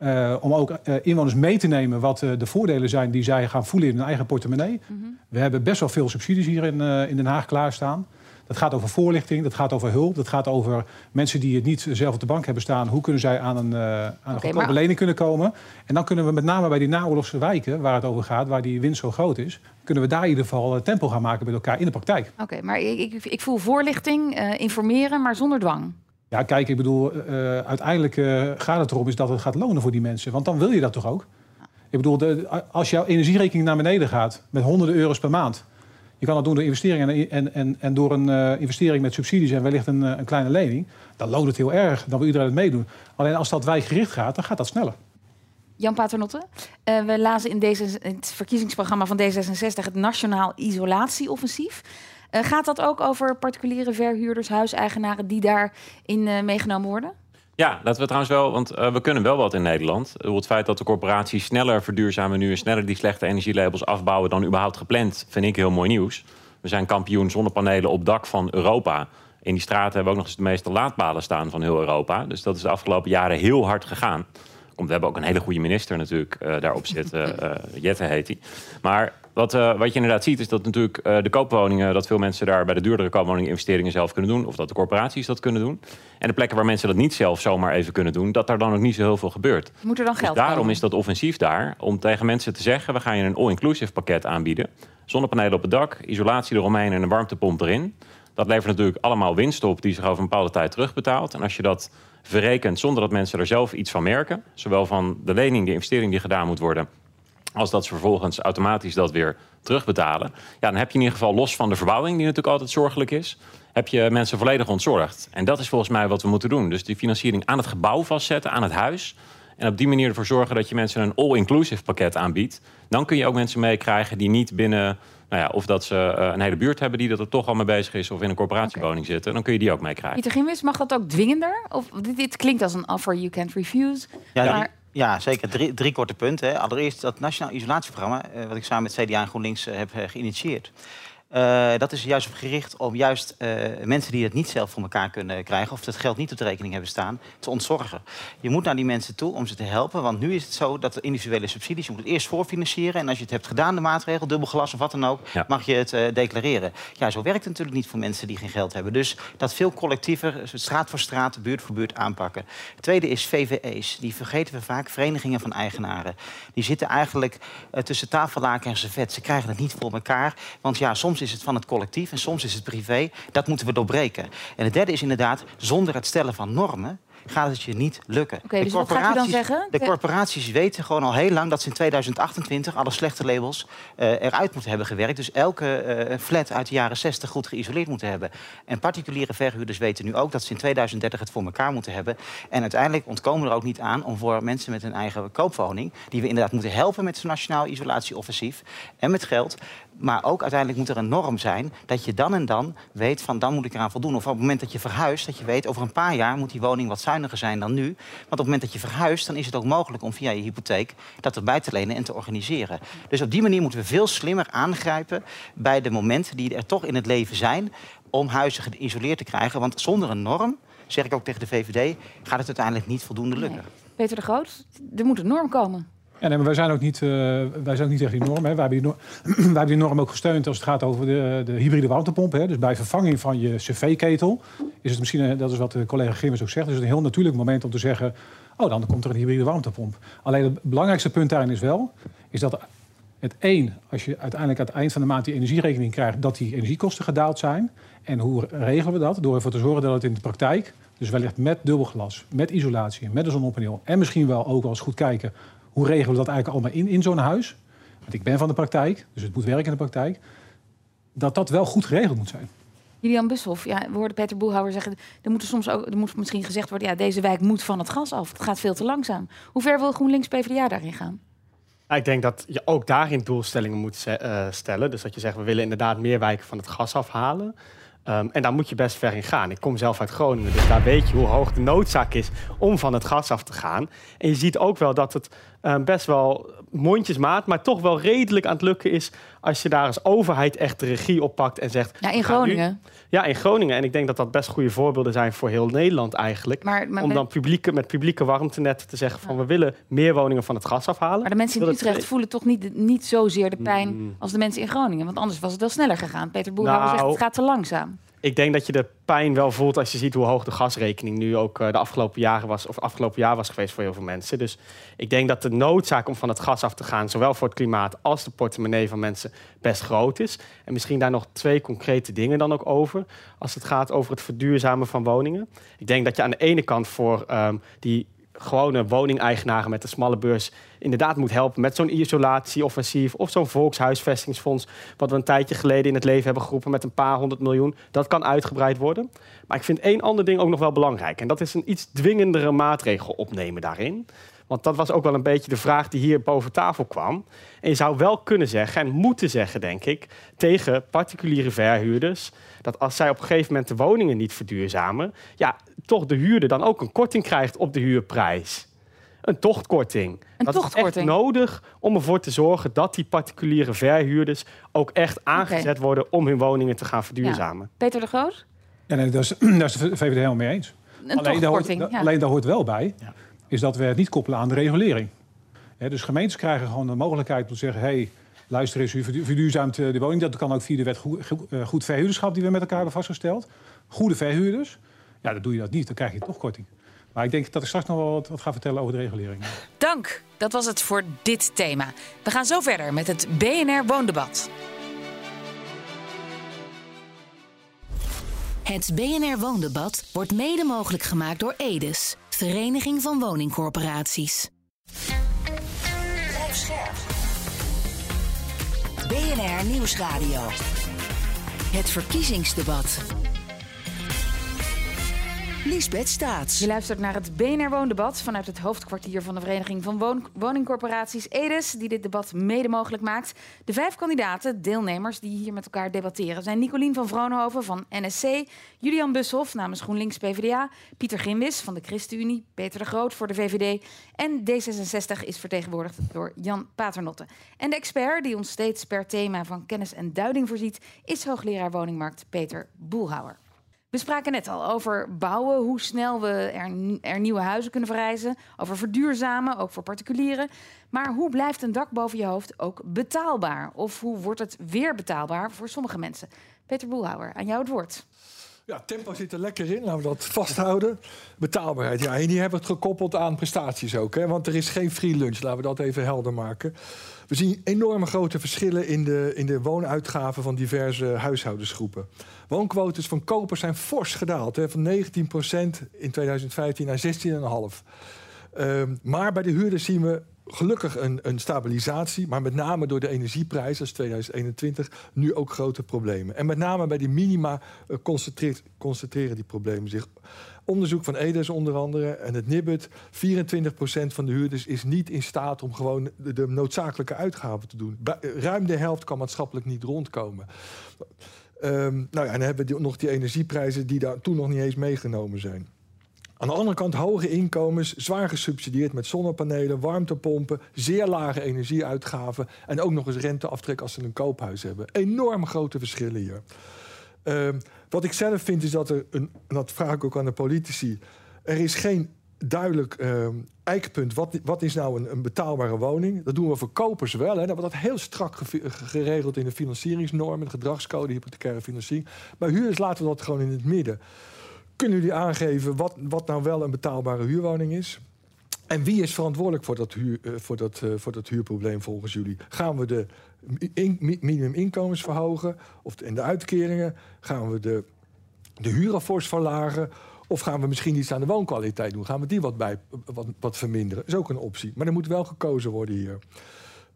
Uh, om ook uh, inwoners mee te nemen wat uh, de voordelen zijn die zij gaan voelen in hun eigen portemonnee. Mm -hmm. We hebben best wel veel subsidies hier in, in Den Haag klaarstaan. Dat gaat over voorlichting, dat gaat over hulp, dat gaat over mensen die het niet zelf op de bank hebben staan. Hoe kunnen zij aan een, uh, aan een okay, goedkope lening kunnen komen? En dan kunnen we met name bij die naoorlogse wijken, waar het over gaat, waar die winst zo groot is, kunnen we daar in ieder geval eh, tempo gaan maken met elkaar in de praktijk. Oké, maar ik, ik, ik, voel voorlichting, uh, informeren, maar zonder dwang. Ja, kijk, ik bedoel, uh, uiteindelijk gaat het erom is dat het gaat lonen voor die mensen. Want dan wil je dat toch ook? Ik bedoel, de, als jouw energierekening naar beneden gaat met honderden euro's per maand je kan dat doen door investeringen en, en, en door een uh, investering met subsidies en wellicht een, een, kleine lening. Dan loont het heel erg. Dan wil iedereen het meedoen. Alleen als dat wijkgericht gaat, dan gaat dat sneller. Jan Paternotte, uh, we lazen in, deze, het verkiezingsprogramma van D66 het Nationaal Isolatieoffensief. Gaat dat ook over particuliere verhuurders, huiseigenaren die daarin meegenomen worden? Ja, dat we trouwens wel, want uh, we kunnen wel wat in Nederland. Het feit dat de corporaties sneller verduurzamen nu en sneller die slechte energielabels afbouwen dan überhaupt gepland, vind ik heel mooi nieuws. We zijn kampioen zonnepanelen op dak van Europa. In die straten hebben we ook nog eens de meeste laadpalen staan van heel Europa. Dus dat is de afgelopen jaren heel hard gegaan. We hebben ook een hele goede minister natuurlijk uh, daarop zitten. Uh, Jette heet hij. Maar Wat, uh, wat je inderdaad ziet is dat natuurlijk uh, de koopwoningen... dat veel mensen daar bij de duurdere koopwoningen investeringen zelf kunnen doen... of dat de corporaties dat kunnen doen. En de plekken waar mensen dat niet zelf zomaar even kunnen doen... dat daar dan ook niet zo heel veel gebeurt. Moet er dan geld dus daarom komen? is dat offensief daar om tegen mensen te zeggen... we gaan je een all-inclusive pakket aanbieden. Zonnepanelen op het dak, isolatie eromheen en een warmtepomp erin. Dat levert natuurlijk allemaal winst op die zich over een bepaalde tijd terugbetaalt. En als je dat verrekent zonder dat mensen er zelf iets van merken... zowel van de lening, de investering die gedaan moet worden als dat ze vervolgens automatisch dat weer terugbetalen. Ja, dan heb je in ieder geval los van de verbouwing, die natuurlijk altijd zorgelijk is, heb je mensen volledig ontzorgd. En dat is volgens mij wat we moeten doen. Dus die financiering aan het gebouw vastzetten, aan het huis. En op die manier ervoor zorgen dat je mensen een all-inclusive pakket aanbiedt. Dan kun je ook mensen meekrijgen die niet binnen. Nou ja, of dat ze uh, een hele buurt hebben die dat er toch al mee bezig is, of in een corporatiewoning okay. zitten, dan kun je die ook meekrijgen. Pieter mag dat ook dwingender? Of dit, dit klinkt als een offer you can't refuse. Ja, maar... Ja, zeker. Drie, drie korte punten. Hè. Allereerst dat Nationaal Isolatieprogramma, eh, wat ik samen met CDA en GroenLinks eh, heb eh, geïnitieerd. Uh, dat is juist op gericht om juist uh, mensen die het niet zelf voor elkaar kunnen krijgen... of het geld niet op de rekening hebben staan, te ontzorgen. Je moet naar die mensen toe om ze te helpen. Want nu is het zo dat de individuele subsidies... je moet het eerst voorfinancieren. En als je het hebt gedaan, de maatregel, dubbel glas of wat dan ook... Ja. mag je het uh, declareren. Ja, zo werkt het natuurlijk niet voor mensen die geen geld hebben. Dus dat veel collectiever, straat voor straat, buurt voor buurt aanpakken. Het tweede is VVE's. Die vergeten we vaak, verenigingen van eigenaren. Die zitten eigenlijk tussen tafellaken en servet. Ze krijgen het niet voor elkaar. Want ja, soms is het van het collectief en soms is het privé. Dat moeten we doorbreken. En het derde is inderdaad, zonder het stellen van normen gaat het je niet lukken. Okay, dus zeggen? De corporaties weten gewoon al heel lang dat ze in 2028 alle slechte labels uh, eruit moeten hebben gewerkt. Dus elke uh, flat uit de jaren 60 goed geïsoleerd moeten hebben. En particuliere verhuurders weten nu ook dat ze in 2030 het voor elkaar moeten hebben. En uiteindelijk ontkomen we er ook niet aan om voor mensen met een eigen koopwoning, die we inderdaad moeten helpen met zo'n nationaal isolatieoffensief en met geld. Maar ook uiteindelijk moet er een norm zijn dat je dan en dan weet van dan moet ik eraan voldoen. Of op het moment dat je verhuist, dat je weet over een paar jaar moet die woning wat zuiniger zijn dan nu. Want op het moment dat je verhuist, dan is het ook mogelijk om via je hypotheek dat erbij te lenen en te organiseren. Dus op die manier moeten we veel slimmer aangrijpen bij de momenten die er toch in het leven zijn om huizen geïsoleerd te krijgen. Want zonder een norm, zeg ik ook tegen de VVD, gaat het uiteindelijk niet voldoende lukken. Nee. Peter de Groot, er moet een norm komen. Ja, maar wij zijn ook niet, uh, wij zijn ook niet tegen die norm. Hè. Wij, hebben die norm wij hebben die norm ook gesteund als het gaat over de, de hybride warmtepomp. Hè. Dus bij vervanging van je cv-ketel is het misschien, dat is wat de collega Gimmers ook zegt, is het een heel natuurlijk moment om te zeggen, oh dan komt er een hybride warmtepomp. Alleen het belangrijkste punt daarin is wel, is dat het één, als je uiteindelijk aan het eind van de maand die energierekening krijgt, dat die energiekosten gedaald zijn. En hoe regelen we dat? Door ervoor te zorgen dat het in de praktijk, dus wellicht met dubbelglas, met isolatie, met een zonnepaneel en misschien wel ook eens goed kijken hoe regelen we dat eigenlijk allemaal in, in zo'n huis? Want ik ben van de praktijk, dus het moet werken in de praktijk. Dat dat wel goed geregeld moet zijn. Julian Bushoff, ja, we hoorden Peter Boelhouwer zeggen... er moet, er soms ook, er moet misschien gezegd worden... ja, deze wijk moet van het gas af. Het gaat veel te langzaam. Hoe ver wil GroenLinks PvdA daarin gaan? Ik denk dat je ook daarin doelstellingen moet uh, stellen. Dus dat je zegt, we willen inderdaad meer wijken van het gas afhalen. Um, en daar moet je best ver in gaan. Ik kom zelf uit Groningen, dus daar weet je hoe hoog de noodzaak is om van het gas af te gaan. En je ziet ook wel dat het um, best wel mondjesmaat, maar toch wel redelijk aan het lukken is als je daar als overheid echt de regie op pakt en zegt. Ja, in Groningen. Nu, ja, in Groningen. En ik denk dat dat best goede voorbeelden zijn voor heel Nederland eigenlijk. Maar, maar om dan publieke, met publieke warmtenetten te zeggen van ja. we willen meer woningen van het gas afhalen. Maar de mensen in Utrecht voelen toch niet, niet zozeer de pijn mm. als de mensen in Groningen. Want anders was het wel sneller gegaan. Peter Boerhouwer nou, zegt het gaat te langzaam. Ik denk dat je de pijn wel voelt als je ziet hoe hoog de gasrekening nu ook uh, de afgelopen jaren was, of afgelopen jaar was geweest voor heel veel mensen. Dus ik denk dat de noodzaak om van het gas af te gaan, zowel voor het klimaat als de portemonnee van mensen, best groot is. En misschien daar nog twee concrete dingen dan ook over, als het gaat over het verduurzamen van woningen. Ik denk dat je aan de ene kant voor um, die gewone woningeigenaren met de smalle beurs inderdaad moet helpen met zo'n isolatieoffensief of zo'n volkshuisvestingsfonds, wat we een tijdje geleden in het leven hebben geroepen met een paar honderd miljoen. Dat kan uitgebreid worden. Maar ik vind één ander ding ook nog wel belangrijk. En dat is een iets dwingendere maatregel opnemen daarin. Want dat was ook wel een beetje de vraag die hier boven tafel kwam. En je zou wel kunnen zeggen, en moeten zeggen, denk ik, tegen particuliere verhuurders, dat als zij op een gegeven moment de woningen niet verduurzamen, ja, toch de huurder dan ook een korting krijgt op de huurprijs. Een tochtkorting. Een dat tochtkorting. is echt nodig om ervoor te zorgen dat die particuliere verhuurders ook echt aangezet okay. worden om hun woningen te gaan verduurzamen. Ja. Peter de Groot? Ja, nee, daar, is, daar is de VVD helemaal mee eens. Een alleen, daar hoort, ja. alleen daar hoort wel bij, ja. Is dat we het niet koppelen aan de regulering. Ja, dus gemeentes krijgen gewoon de mogelijkheid om te zeggen... Hey, luister eens, u verdu- verduurzaamt eh, de woning. Dat kan ook via de wet goed, goed, eh, goed verhuurderschap die we met elkaar hebben vastgesteld. Goede verhuurders. Ja, dan doe je dat niet, dan krijg je toch korting. Maar ik denk dat ik straks nog wel wat, wat ga vertellen over de regulering. Dank. Dat was het voor dit thema. We gaan zo verder met het BNR Woondebat. Het BNR Woondebat wordt mede mogelijk gemaakt door Edes, Vereniging van Woningcorporaties. BNR Nieuwsradio. Het verkiezingsdebat. Liesbeth Staats. Je luistert naar het BNR Woondebat vanuit het hoofdkwartier van de Vereniging van Woningcorporaties Edes, die dit debat mede mogelijk maakt. De vijf kandidaten, deelnemers die hier met elkaar debatteren, zijn Nicolien van Vroonhoven van NSC, Julian Bushoff namens GroenLinks PvdA, Pieter Gimwis van de ChristenUnie, Peter de Groot voor de VVD en D66 is vertegenwoordigd door Jan Paternotte. En de expert die ons steeds per thema van kennis en duiding voorziet, is hoogleraar woningmarkt Peter Boelhouwer. We spraken net al over bouwen, hoe snel we er, er nieuwe huizen kunnen verrijzen. Over verduurzamen, ook voor particulieren. Maar hoe blijft een dak boven je hoofd ook betaalbaar? Of hoe wordt het weer betaalbaar voor sommige mensen? Peter Boelhouwer, aan jou het woord. Ja, tempo zit er lekker in, laten we dat vasthouden. Betaalbaarheid, ja, en die hebben het gekoppeld aan prestaties ook. Hè, want er is geen free lunch, laten we dat even helder maken. We zien enorme grote verschillen in de, in de woonuitgaven van diverse huishoudensgroepen. Woonquotes van kopers zijn fors gedaald, hè, van 19% in 2015 naar 16,5. Ehm, maar bij de huurders zien we gelukkig een, een stabilisatie, maar met name door de energieprijs als 2021 nu ook grote problemen. En met name bij die minima eh, concentreren die problemen zich. Onderzoek van Edes onder andere en het Nibud, 24% van de huurders is niet in staat om gewoon de, noodzakelijke uitgaven te doen. Bij- ruim de helft kan maatschappelijk niet rondkomen. Ehm, nou ja, dan hebben we nog die energieprijzen die daar toen nog niet eens meegenomen zijn. Aan de andere kant hoge inkomens, zwaar gesubsidieerd met zonnepanelen, warmtepompen, zeer lage energieuitgaven en ook nog eens renteaftrek als ze een koophuis hebben. Enorm grote verschillen hier. Ehm, wat ik zelf vind is dat er, een, en dat vraag ik ook aan de politici, er is geen duidelijk ehm eikpunt. Wat, wat is nou een, een betaalbare woning? Dat doen we voor kopers wel. Hè. Dat wordt dat heel strak ge- geregeld in de financieringsnormen, de gedragscode, hypothecaire financiering. Bij huurders laten we dat gewoon in het midden. Kunnen jullie aangeven wat, wat nou wel een betaalbare huurwoning is? En wie is verantwoordelijk voor dat, huur, eh, voor, dat, eh, voor dat huurprobleem volgens jullie? Gaan we de in, mi- minimuminkomens verhogen? Of de, de uitkeringen? Gaan we de, de verlagen? Of gaan we misschien iets aan de woonkwaliteit doen? Gaan we die wat, bij, wat, wat verminderen? is ook een optie. Maar er moet wel gekozen worden hier.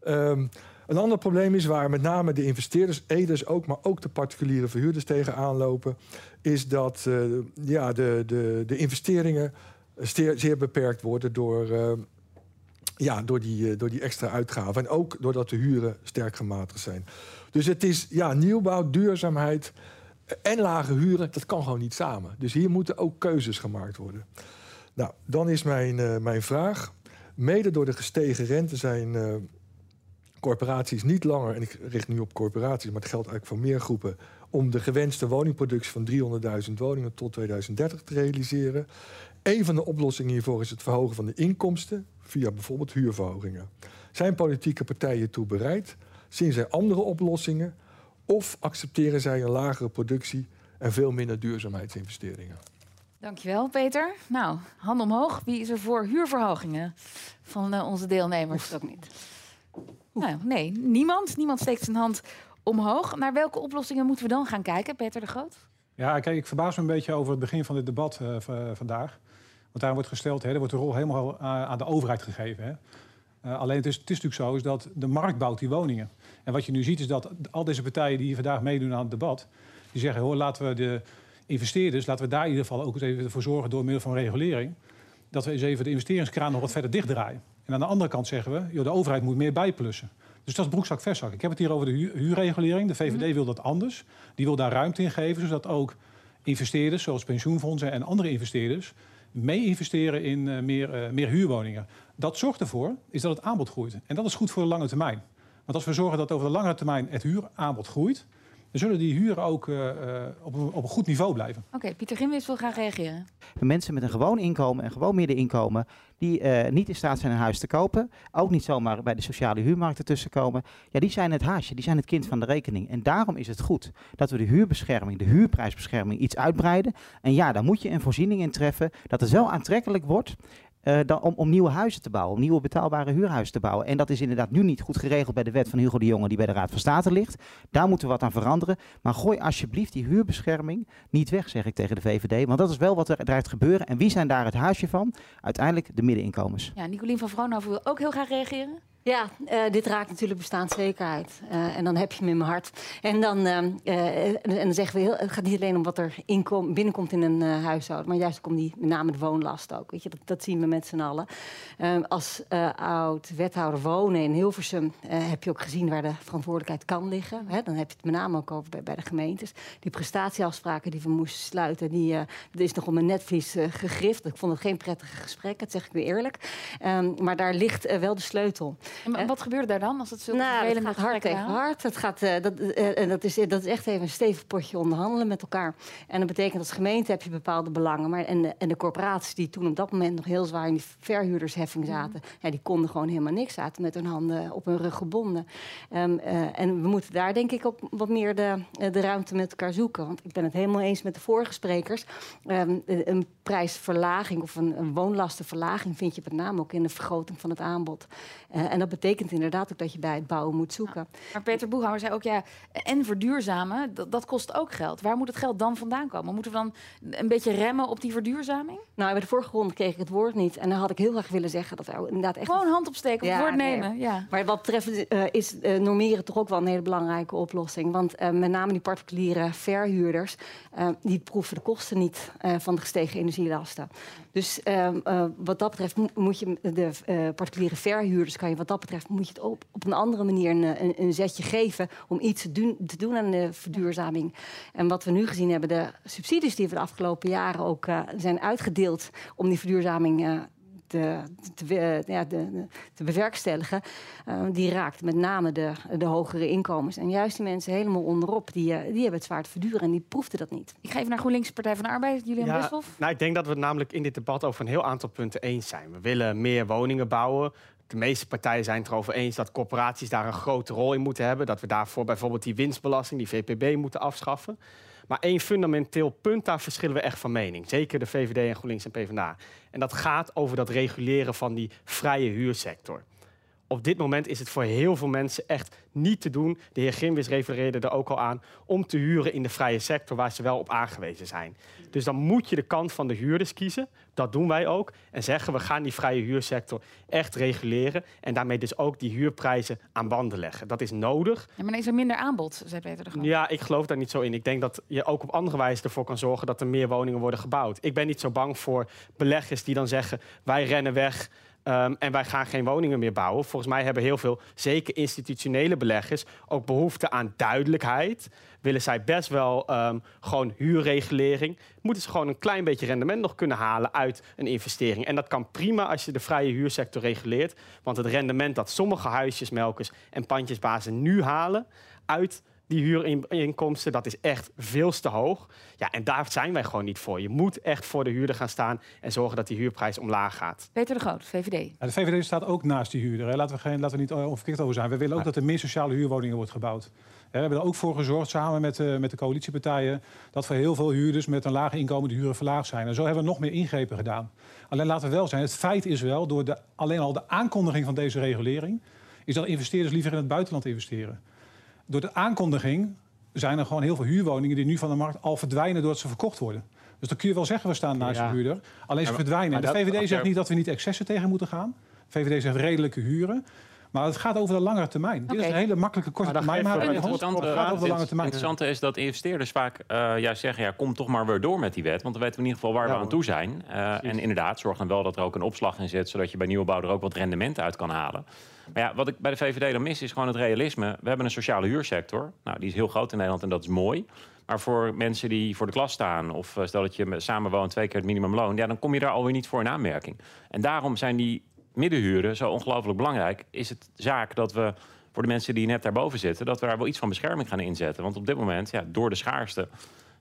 Ehm, een ander probleem is waar met name de investeerders, eders ook, maar ook de particuliere verhuurders tegenaan lopen, is dat eh, ja, de, de, de investeringen zeer, beperkt worden door, eh, ja, door, die, eh, door die extra uitgaven. En ook doordat de huren sterk gematigd zijn. Dus het is ja, nieuwbouw, duurzaamheid en lage huren, dat kan gewoon niet samen. Dus hier moeten ook keuzes gemaakt worden. Nou, dan is mijn, mijn vraag. Mede door de gestegen rente zijn corporaties niet langer, en ik richt nu op corporaties, maar het geldt eigenlijk voor meer groepen, om de gewenste woningproductie van 300.000 woningen tot 2030 te realiseren. Een van de oplossingen hiervoor is het verhogen van de inkomsten via bijvoorbeeld huurverhogingen. Zijn politieke partijen toe bereid? Zien zij andere oplossingen? Of accepteren zij een lagere productie en veel minder duurzaamheidsinvesteringen? Dankjewel, Peter. Nou, hand omhoog. Wie is er voor huurverhogingen van eh, onze deelnemers? Ook niet. Nou, nee, niemand. Niemand steekt zijn hand omhoog. Naar welke oplossingen moeten we dan gaan kijken, Peter de Groot? Ja, kijk, ik verbaas me een beetje over het begin van dit debat eh, v- vandaag. Want daar wordt gesteld, hè, er wordt de rol helemaal eh, aan de overheid gegeven. Hè. Eh, alleen het is, het is natuurlijk zo is dat de markt bouwt die woningen. En wat je nu ziet is dat al deze partijen die hier vandaag meedoen aan het debat... die zeggen, hoor, laten we de investeerders... laten we daar in ieder geval ook eens even voor zorgen door middel van regulering... dat we eens even de investeringskraan nog wat verder dichtdraaien. En aan de andere kant zeggen we, joh, de overheid moet meer bijplussen. Dus dat is broekzak verzak. Ik heb het hier over de huur- huurregulering. De VVD wil dat anders. Die wil daar ruimte in geven, zodat ook investeerders, zoals pensioenfondsen en andere investeerders, mee investeren in eh, meer, eh, meer huurwoningen. Dat zorgt ervoor is dat het aanbod groeit. En dat is goed voor de lange termijn. Want als we zorgen dat over de lange termijn het huuraanbod groeit, dan zullen die huren ook eh, eh, op, een, op een goed niveau blijven. Oké, Pieter Gimwis wil graag reageren. De mensen met een gewoon inkomen en gewoon middeninkomen, die eh, niet in staat zijn een huis te kopen, ook niet zomaar bij de sociale huurmarkten tussenkomen, ja, die zijn het haasje, die zijn het kind van de rekening. En daarom is het goed dat we de huurbescherming, de huurprijsbescherming iets uitbreiden. En ja, daar moet je een voorziening in treffen dat het wel aantrekkelijk wordt. Eh, dan, om, om nieuwe huizen te bouwen, om nieuwe betaalbare huurhuizen te bouwen. En dat is inderdaad nu niet goed geregeld bij de wet van Hugo de Jonge die bij de Raad van State ligt. Daar moeten we wat aan veranderen. Maar gooi alsjeblieft die huurbescherming niet weg, zeg ik tegen de VVD. Want dat is wel wat er dreigt gebeuren. En wie zijn daar het huisje van? Uiteindelijk de middeninkomens. Ja, Nicolien van Vroonhoven wil ook heel graag reageren. Ja, eh, dit raakt natuurlijk bestaanszekerheid. Eh, en dan heb je hem in mijn hart. En dan, eh, en dan zeggen we, heel, het gaat niet alleen om wat er inkom, binnenkomt in een huishouden, maar juist ook om die, met name de woonlast ook. Weet je, dat, dat zien we met z'n allen. Als eh, oud wethouder wonen in Hilversum heb je ook gezien waar de verantwoordelijkheid kan liggen. Hè? Dan heb je het met name ook over bij, de gemeentes. Die prestatieafspraken die we moesten sluiten, die, is nog om een netvlies gegrift. Ik vond het geen prettige gesprek, dat zeg ik weer eerlijk. Ehm, maar daar ligt wel de sleutel. En maar wat gebeurde daar dan als het zo Nou, het gaat hard tegen hard. Het gaat, eh, dat, eh, en dat, is, dat is echt even een stevig potje onderhandelen met elkaar. En dat betekent als gemeente heb je bepaalde belangen. Maar, en, de, en de corporaties die toen op dat moment nog heel zwaar in die verhuurdersheffing zaten... Ja, die konden gewoon helemaal niks. Zaten met hun handen op hun rug gebonden. Ehm, eh, en we moeten daar denk ik ook wat meer de, eh, de ruimte met elkaar zoeken. Want ik ben het helemaal eens met de vorige sprekers. Ehm, een prijsverlaging of een, een woonlastenverlaging vind je met name ook in de vergroting van het aanbod. Eh, en dat betekent inderdaad ook dat je bij het bouwen moet zoeken. Maar Peter Boeghouwer zei ook, ja, en verduurzamen, dat, dat kost ook geld. Waar moet het geld dan vandaan komen? Moeten we dan een beetje remmen op die verduurzaming? Nou, bij de vorige ronde kreeg ik het woord niet. En dan had ik heel graag willen zeggen dat er inderdaad echt... Gewoon hand opsteken, op het woord nee. nemen. Ja. Maar wat betreft eh, is eh, normeren toch ook wel een hele belangrijke oplossing. Want eh, met name die particuliere verhuurders... die proeven de kosten niet van de gestegen energielasten. Dus wat dat betreft mo- moet je de particuliere verhuurders... kan je wat dat betreft moet je het op, op een andere manier een, eh, een, een zetje geven... om iets te doen, te doen aan de verduurzaming. En wat we nu gezien hebben, de subsidies die we de afgelopen jaren ook eh, zijn uitgedeeld... om die verduurzaming... eh, te, te, ja, de, de- te bewerkstelligen, die raakt met name de, de hogere inkomens. En juist die mensen helemaal onderop, die, die hebben het zwaar te verduren en die proefden dat niet. Ik ga even naar GroenLinks Partij van de Arbeid, Julian Ja, nou, ik denk dat we het namelijk in dit debat over een heel aantal punten eens zijn. We willen meer woningen bouwen. De meeste partijen zijn het erover eens dat corporaties daar een grote rol in moeten hebben. Dat we daarvoor bijvoorbeeld die winstbelasting, die VPB, moeten afschaffen. Maar één fundamenteel punt, daar verschillen we echt van mening. Zeker de VVD en GroenLinks en PvdA. En dat gaat over dat reguleren van die vrije huursector. Op dit moment is het voor heel veel mensen echt niet te doen. De heer Grimwis refereerde er ook al aan. Om te huren in de vrije sector waar ze wel op aangewezen zijn. Dus dan moet je de kant van de huurders kiezen. Dat doen wij ook. En zeggen we gaan die vrije huursector echt reguleren. En daarmee dus ook die huurprijzen aan banden leggen. Dat is nodig. Ja, maar dan is er minder aanbod, zei Peter de Groot. Ja, ik geloof daar niet zo in. Ik denk dat je ook op andere wijze ervoor kan zorgen dat er meer woningen worden gebouwd. Ik ben niet zo bang voor beleggers die dan zeggen: wij rennen weg. Ehm, en wij gaan geen woningen meer bouwen. Volgens mij hebben heel veel, zeker institutionele beleggers, ook behoefte aan duidelijkheid. Willen zij best wel ehm, gewoon huurregulering. Moeten ze gewoon een klein beetje rendement nog kunnen halen uit een investering. En dat kan prima als je de vrije huursector reguleert. Want het rendement dat sommige huisjesmelkers en pandjesbazen nu halen uit die huurinkomsten, dat is echt veel te hoog. Ja, en daar zijn wij gewoon niet voor. Je moet echt voor de huurder gaan staan en zorgen dat die huurprijs omlaag gaat. Peter de Groot, VVD. Ja, de VVD staat ook naast die huurder. Hè. Laten, we geen, laten we niet eh, onverkeerd over zijn. We willen ook dat er meer sociale huurwoningen wordt gebouwd. Hè, we hebben er ook voor gezorgd, samen met, eh, met de coalitiepartijen... dat voor heel veel huurders met een laag inkomen de huren verlaagd zijn. En zo hebben we nog meer ingrepen gedaan. Alleen laten we wel zijn, het feit is wel... door de, alleen al de aankondiging van deze regulering... is dat investeerders liever in het buitenland investeren. Door de aankondiging zijn er gewoon heel veel huurwoningen... die nu van de markt al verdwijnen doordat ze verkocht worden. Dus dan kun je wel zeggen, we staan naast Ja. de huurder. Alleen ze verdwijnen. maar de VVD zegt niet dat we niet excessen tegen moeten gaan. VVD zegt redelijke huren. Maar het gaat over de langere termijn. Dit is een hele makkelijke korte termijn. Maar het het gaat interessante- over de lange Het termijn. interessante is dat investeerders vaak eh juist zeggen... Ja, kom toch maar weer door met die wet. Want dan weten we in ieder geval waar Ja, we aan toe zijn. Eh, en inderdaad, zorg dan wel dat er ook een opslag in zit... zodat je bij nieuwbouw er ook wat rendement uit kan halen. Maar ja, wat ik bij de VVD dan mis is gewoon het realisme. We hebben een sociale huursector. Nou, die is heel groot in Nederland en dat is mooi. Maar voor mensen die voor de klas staan... of eh, stel dat je samen woont twee keer het minimumloon... Ja, dan kom je daar alweer niet voor in aanmerking. En daarom zijn die middenhuren zo ongelooflijk belangrijk. Is het zaak dat we voor de mensen die net daarboven zitten, dat we daar wel iets van bescherming gaan inzetten. Want op dit moment, ja, door de schaarste,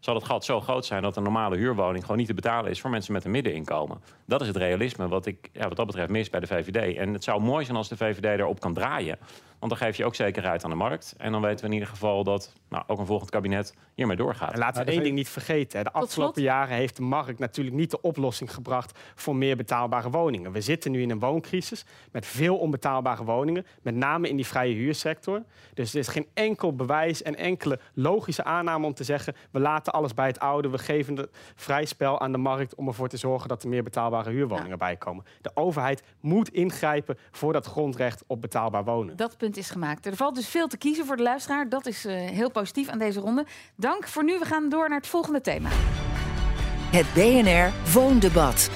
zal het gat zo groot zijn dat een normale huurwoning gewoon niet te betalen is voor mensen met een middeninkomen. Dat is het realisme wat ik ja, wat dat betreft mis bij de VVD. En het zou mooi zijn als de VVD daarop kan draaien. Want dan geef je ook zekerheid aan de markt. En dan weten we in ieder geval dat nou, ook een volgend kabinet hiermee doorgaat. En laten we één ding niet vergeten. hè. De afgelopen jaren heeft de markt natuurlijk niet de oplossing gebracht voor meer betaalbare woningen. We zitten nu in een wooncrisis met veel onbetaalbare woningen, met name in die vrije huursector. Dus er is geen enkel bewijs en enkele logische aanname om te zeggen: we laten alles bij het oude, we geven de vrij spel aan de markt om ervoor te zorgen dat er meer betaalbare huurwoningen bij komen. De overheid moet ingrijpen voor dat grondrecht op betaalbaar wonen. Dat punt is gemaakt. Er valt dus veel te kiezen voor de luisteraar. Dat is eh, heel positief aan deze ronde. Dank voor nu. We gaan door naar het volgende thema. Het BNR Woondebat.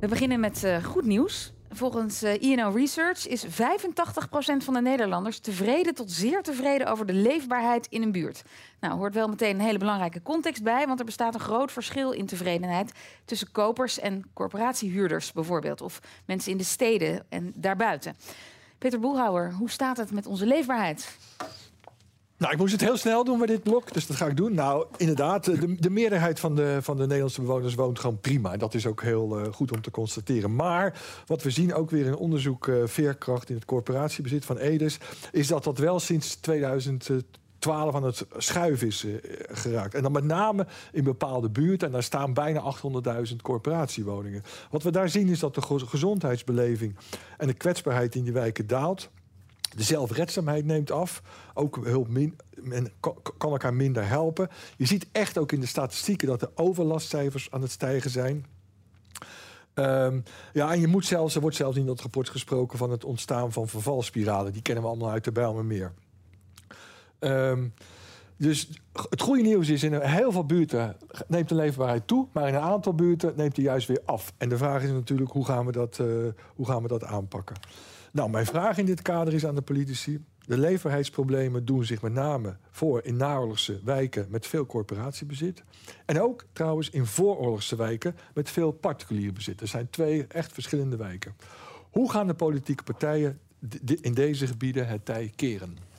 We beginnen met eh, goed nieuws. Volgens INO Research is 85% van de Nederlanders tevreden tot zeer tevreden over de leefbaarheid in een buurt. Nou, hoort wel meteen een hele belangrijke context bij, want er bestaat een groot verschil in tevredenheid tussen kopers en corporatiehuurders bijvoorbeeld, of mensen in de steden en daarbuiten. Peter Boelhouwer, hoe staat het met onze leefbaarheid? Nou, ik moest het heel snel doen met dit blok, dus dat ga ik doen. Nou, inderdaad, de, de meerderheid van de, van de Nederlandse bewoners woont gewoon prima. Dat is ook heel eh, goed om te constateren. Maar wat we zien ook weer in onderzoek eh, Veerkracht in het corporatiebezit van Edes... is dat dat wel sinds 2012 aan het schuiven is eh, geraakt. En dan met name in bepaalde buurten. En daar staan bijna 800.000 corporatiewoningen. Wat we daar zien is dat de ge- gezondheidsbeleving en de kwetsbaarheid in die wijken daalt. De zelfredzaamheid neemt af. Ook hulp men kan, kan elkaar minder helpen. Je ziet echt ook in de statistieken dat de overlastcijfers aan het stijgen zijn. Ehm, ja, en je moet zelfs, er wordt zelfs in dat rapport gesproken van het ontstaan van vervalspiralen. Die kennen we allemaal uit de Bijlmermeer. Ehm dus het goede nieuws is, in heel veel buurten neemt de leefbaarheid toe, maar in een aantal buurten neemt die juist weer af. En de vraag is natuurlijk, hoe gaan we dat, eh, hoe gaan we dat aanpakken? Nou, mijn vraag in dit kader is aan de politici. De leefbaarheidsproblemen doen zich met name voor in naoorlogse wijken met veel corporatiebezit. En ook trouwens in vooroorlogse wijken met veel particulier bezit. Er zijn twee echt verschillende wijken. Hoe gaan de politieke partijen in deze gebieden het tij keren?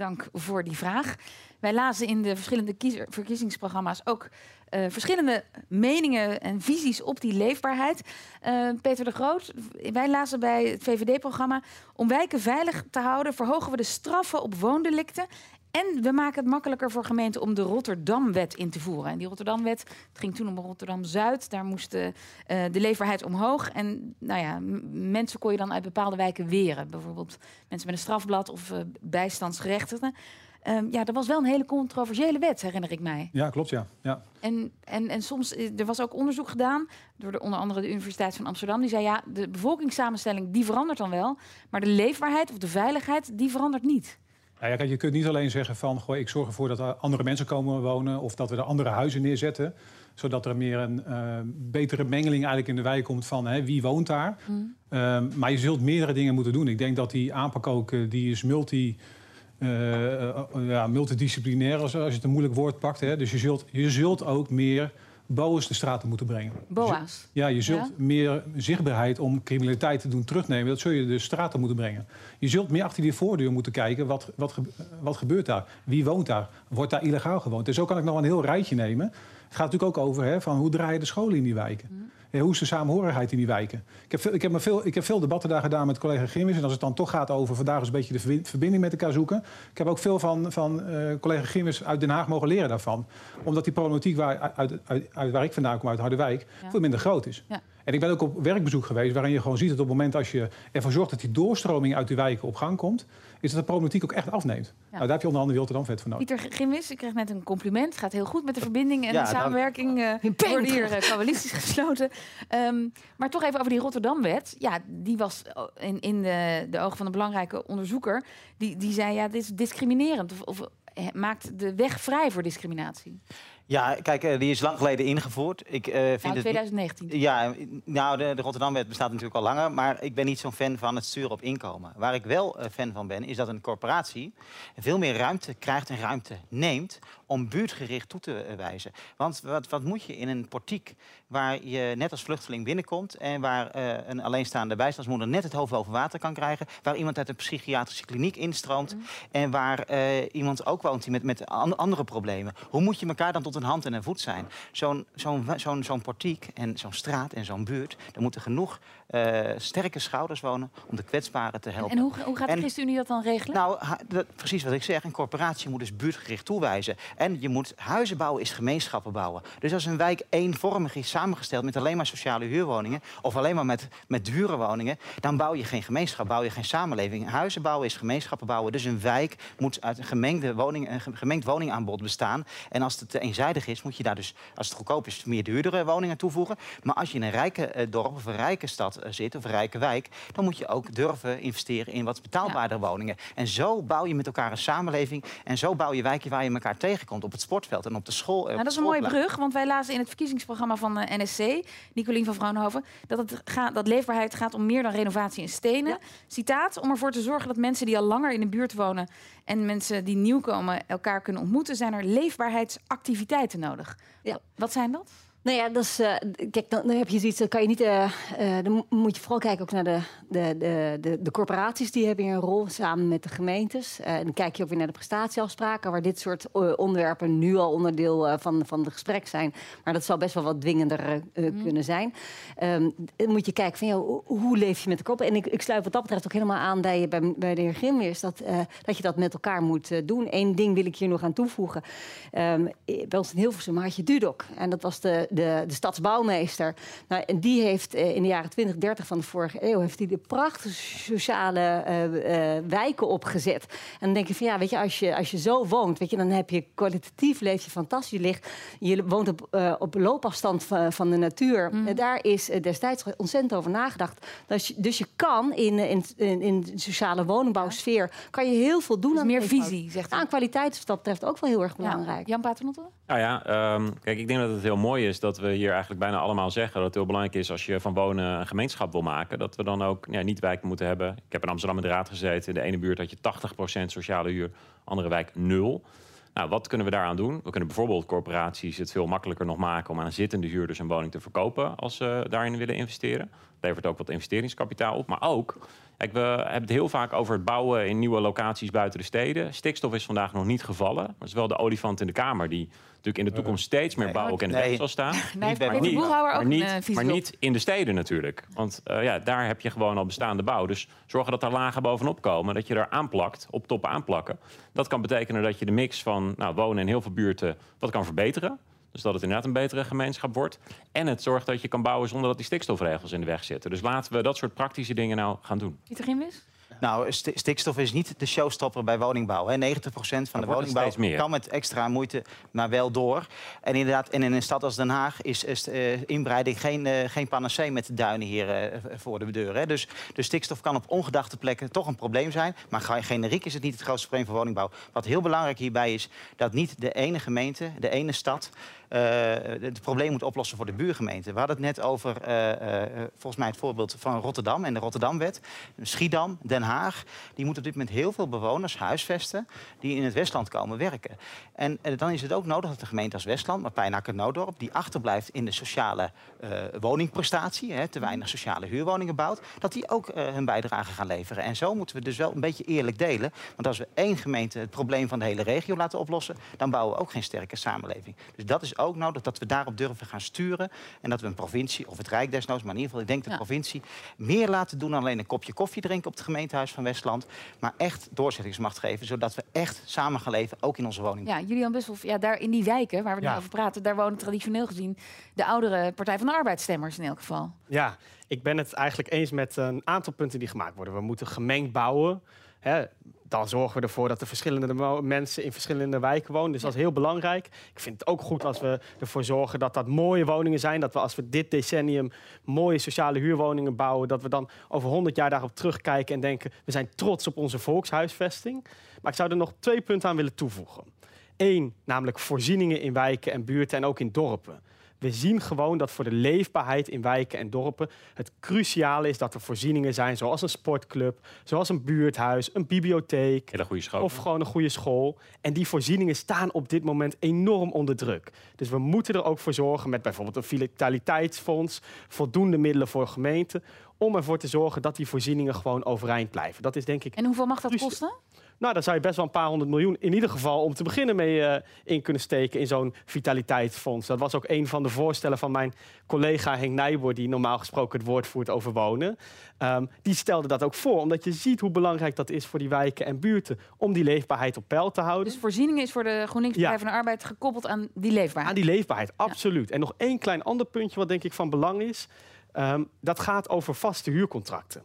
Dank voor die vraag. Wij lazen in de verschillende verkiezingsprogramma's ook eh, verschillende meningen en visies op die leefbaarheid. Eh, Peter de Groot, wij lazen bij het VVD-programma... om wijken veilig te houden verhogen we de straffen op woondelicten... En we maken het makkelijker voor gemeenten om de Rotterdamwet in te voeren. En die Rotterdamwet, het ging toen om Rotterdam-Zuid. Daar moest de, eh, de leefbaarheid omhoog. En nou ja, mensen kon je dan uit bepaalde wijken weren. Bijvoorbeeld mensen met een strafblad of eh, bijstandsgerechtigden. Ehm, ja, dat was wel een hele controversiële wet, herinner ik mij. Ja, klopt, ja. ja. En, en, en soms, eh, er was ook onderzoek gedaan door de, onder andere de Universiteit van Amsterdam. Die zei, ja, de bevolkingssamenstelling die verandert dan wel. Maar de leefbaarheid of de veiligheid, die verandert niet. Nou ja, kijk, je kunt niet alleen zeggen van goh, ik zorg ervoor dat er andere mensen komen wonen of dat we er andere huizen neerzetten, zodat er meer een eh, betere mengeling eigenlijk in de wijk komt van hè, wie woont daar. Ehm, maar je zult meerdere dingen moeten doen. Ik denk dat die aanpak ook eh, die is multi, eh, ja, multidisciplinair, als, als je het een moeilijk woord pakt. Hè. Dus je zult, je zult ook meer BOA's de straten moeten brengen. BOA's. Ja, je zult Ja? meer zichtbaarheid om criminaliteit te doen terugnemen. Dat zul je de straten moeten brengen. Je zult meer achter die voordeur moeten kijken. Wat, wat, wat gebeurt daar? Wie woont daar? Wordt daar illegaal gewoond? En zo kan ik nog een heel rijtje nemen. Het gaat natuurlijk ook over hè, van hoe draaien de scholen in die wijken. Ja, hoe is de samenhorigheid in die wijken? Ik heb, veel, ik, heb me veel, ik heb veel debatten daar gedaan met collega Grimmis. En als het dan toch gaat over vandaag eens een beetje de verbi- verbinding met elkaar zoeken. Ik heb ook veel van, van eh, collega Grimmis uit Den Haag mogen leren daarvan. Omdat die problematiek waar, uit, uit, uit waar ik vandaan kom, uit Harderwijk, Ja. veel minder groot is. Ja. En ik ben ook op werkbezoek geweest waarin je gewoon ziet dat op het moment als je ervoor zorgt dat die doorstroming uit die wijken op gang komt, is dat de problematiek ook echt afneemt. Nou, daar heb je onder andere de Rotterdam-vet voor nodig. Pieter Gimwis, ik kreeg net een compliment. Het gaat heel goed met de verbinding en Ja, de samenwerking. eh er worden hier eh, coalities gesloten. Ehm, maar toch even over die Rotterdamwet. Ja, die was in, in de, de ogen van een belangrijke onderzoeker. Die, die zei, ja, dit is discriminerend. Of, of eh, maakt de weg vrij voor discriminatie. Ja, kijk, eh, die is lang geleden ingevoerd. Ik eh, vind Nou, het 2019. Ja, nou, de, de Rotterdamwet bestaat natuurlijk al langer, maar ik ben niet zo'n fan van het sturen op inkomen. Waar ik wel eh, fan van ben, is dat een corporatie veel meer ruimte krijgt en ruimte neemt om buurtgericht toe te eh, wijzen. Want wat, wat moet je in een portiek waar je net als vluchteling binnenkomt en waar eh, een alleenstaande bijstandsmoeder net het hoofd boven water kan krijgen, waar iemand uit een psychiatrische kliniek instroomt en waar eh, iemand ook woont die met, met an- andere problemen. Hoe moet je elkaar dan tot een hand en een voet zijn? Zo'n zo'n zo'n zo'n portiek en zo'n straat en zo'n buurt, daar moeten genoeg eh, sterke schouders wonen om de kwetsbaren te helpen. En hoe, hoe gaat de En- ChristenUnie dat dan regelen? nou, dat- precies wat ik zeg. Een corporatie moet dus buurtgericht toewijzen. En je moet huizen bouwen, is gemeenschappen bouwen. Dus als een wijk eenvormig is samengesteld met alleen maar sociale huurwoningen... of alleen maar met, met dure woningen... dan bouw je geen gemeenschap, bouw je geen samenleving. Huizen bouwen is gemeenschappen bouwen. Dus een wijk moet uit een, gemengde woning, een ge- gemengd woningaanbod bestaan. En als het te eenzijdig is, moet je daar dus, als het goedkoop is... meer duurdere woningen toevoegen. Maar als je in een rijke eh, dorp of een rijke stad zit... of een rijke wijk, dan moet je ook durven investeren in wat betaalbaardere woningen. En zo bouw je met elkaar een samenleving. En zo bouw je wijken waar je elkaar tegenkomt. Op het sportveld en op de school. eh, Nou, op dat is een mooie brug, want wij lazen in het verkiezingsprogramma van de NSC, Nicolien van Vrounhoven, dat, het gaat, dat leefbaarheid gaat om meer dan renovatie in stenen. Citaat, om ervoor te zorgen dat mensen die al langer in de buurt wonen en mensen die nieuw komen elkaar kunnen ontmoeten, zijn er leefbaarheidsactiviteiten nodig. Ja. Wat zijn dat? Nou ja, dat is, eh, kijk, dan, dan heb je zoiets, dan kan je niet, eh, eh, dan mo- moet je vooral kijken ook naar de, de, de, de, de corporaties, die hebben hier een rol samen met de gemeentes. En dan kijk je ook weer naar de prestatieafspraken, waar dit soort onderwerpen nu al onderdeel van, van het gesprek zijn. Maar dat zal best wel wat dwingender eh, kunnen zijn. Ehm, dan moet je kijken van, ja, hoe, leef je met elkaar op? En ik, ik sluit wat dat betreft ook helemaal aan bij, bij, bij de heer Grimweers, dat, dat je dat met elkaar moet doen. Eén ding wil ik hier nog aan toevoegen. Eh, bij ons in Hilversum had je Dudok. En dat was de, de, de stadsbouwmeester. Nou, en die heeft eh, in de jaren 20, 30 van de vorige eeuw... heeft hij de prachtige sociale eh, eh, wijken opgezet. En dan denk je van ja, weet je, als je, als je zo woont... Weet je, dan heb je kwalitatief leef je fantastisch. Je, ligt, je woont op, eh, op loopafstand van, van de natuur. Eh, daar is destijds ontzettend over nagedacht. Dus je, dus je kan in, in, in, in de sociale woningbouwsfeer... kan je heel veel doen Dus aan meer visie, zegt u. Aan kwaliteit is wat dat betreft ook wel heel erg Ja. belangrijk. Jan Paternotte? Nou ja, ehm, kijk, ik denk dat het heel mooi is dat we hier eigenlijk bijna allemaal zeggen dat het heel belangrijk is als je van wonen een gemeenschap wil maken, dat we dan ook ja, niet wijken moeten hebben. Ik heb in Amsterdam in de raad gezeten. In de ene buurt had je 80% sociale huur, andere wijk nul. Nou, wat kunnen we daaraan doen? We kunnen bijvoorbeeld corporaties het veel makkelijker nog maken om aan zittende huurders een woning te verkopen als ze daarin willen investeren. Levert ook wat investeringskapitaal op. Maar ook, kijk, we hebben het heel vaak over het bouwen in nieuwe locaties buiten de steden. Stikstof is vandaag nog niet gevallen. Dat is wel de olifant in de kamer die natuurlijk in de toekomst steeds meer bouw ook in de weg zal staan. Nee, Niet maar niet, eh, maar niet in de steden natuurlijk. Want eh, ja, daar heb je gewoon al bestaande bouw. Dus zorgen dat er lagen bovenop komen. Dat je er aanplakt, op top aanplakken. Dat kan betekenen dat je de mix van nou, wonen in heel veel buurten... wat kan verbeteren. Dus dat het inderdaad een betere gemeenschap wordt. En het zorgt dat je kan bouwen zonder dat die stikstofregels in de weg zitten. Dus laten we dat soort praktische dingen nou gaan doen. Pieter Gimwis? Nou, sti- stikstof is niet de showstopper bij woningbouw. Hè. 90% van de woningbouw kan met extra moeite, maar wel door. En inderdaad, en in een stad als Den Haag is, is eh, inbreiding geen, eh, geen panacee met de duinen hier eh, voor de deur. Hè. Dus, dus stikstof kan op ongedachte plekken toch een probleem zijn. Maar ge- generiek is het niet het grootste probleem voor woningbouw. Wat heel belangrijk hierbij is, dat niet de ene gemeente, de ene stad... eh, het probleem moet oplossen voor de buurgemeente. We hadden het net over, eh, eh, volgens mij het voorbeeld van Rotterdam en de Rotterdamwet. Schiedam, Den Haag, die moeten op dit moment heel veel bewoners huisvesten... die in het Westland komen werken. En dan is het ook nodig dat de gemeente als Westland, maar Pijnacker Noodorp... die achterblijft in de sociale woningprestatie, hè, te weinig sociale huurwoningen bouwt... dat die ook hun bijdrage gaan leveren. En zo moeten we dus wel een beetje eerlijk delen. Want als we één gemeente het probleem van de hele regio laten oplossen... dan bouwen we ook geen sterke samenleving. Dus dat is ook nodig dat we daarop durven gaan sturen... en dat we een provincie, of het Rijk desnoods... maar in ieder geval, ik denk de Ja. provincie... meer laten doen dan alleen een kopje koffie drinken op het gemeentehuis van Westland... maar echt doorzettingsmacht geven, zodat we echt samen gaan leven, ook in onze woning. Ja, Julian Busself, ja, daar in die wijken waar we nu Ja. over praten, daar wonen traditioneel gezien de oudere Partij van de Arbeidsstemmers in elk geval. Ja, ik ben het eigenlijk eens met een aantal punten die gemaakt worden. We moeten gemengd bouwen. Hè, dan zorgen we ervoor dat er verschillende mensen in verschillende wijken wonen. Dus dat is heel belangrijk. Ik vind het ook goed als we ervoor zorgen dat dat mooie woningen zijn. Dat we als we dit decennium mooie sociale huurwoningen bouwen... dat we dan over 100 jaar daarop terugkijken en denken... we zijn trots op onze volkshuisvesting. Maar ik zou er nog twee punten aan willen toevoegen. Eén, namelijk voorzieningen in wijken en buurten en ook in dorpen. We zien gewoon dat voor de leefbaarheid in wijken en dorpen het cruciaal is dat er voorzieningen zijn, zoals een sportclub, zoals een buurthuis, een bibliotheek. Hele goede school. Of gewoon een goede school. En die voorzieningen staan op dit moment enorm onder druk. Dus we moeten er ook voor zorgen met bijvoorbeeld een vitaliteitsfonds, voldoende middelen voor gemeenten, om ervoor te zorgen dat die voorzieningen gewoon overeind blijven. Dat is denk ik. En hoeveel mag dat kosten? Nou, daar zou je best wel een paar honderd miljoen in ieder geval om te beginnen mee uh, in kunnen steken in zo'n vitaliteitsfonds. Dat was ook een van de voorstellen van mijn collega Henk Nijboer, die normaal gesproken het woord voert over wonen. Um, die stelde dat ook voor, omdat je ziet hoe belangrijk dat is voor die wijken en buurten om die leefbaarheid op peil te houden. Dus voorzieningen is voor de GroenLinks Partij van de Arbeid gekoppeld aan die leefbaarheid? Aan die leefbaarheid, absoluut. Ja. En nog één klein ander puntje wat denk ik van belang is. Um, dat gaat over vaste huurcontracten.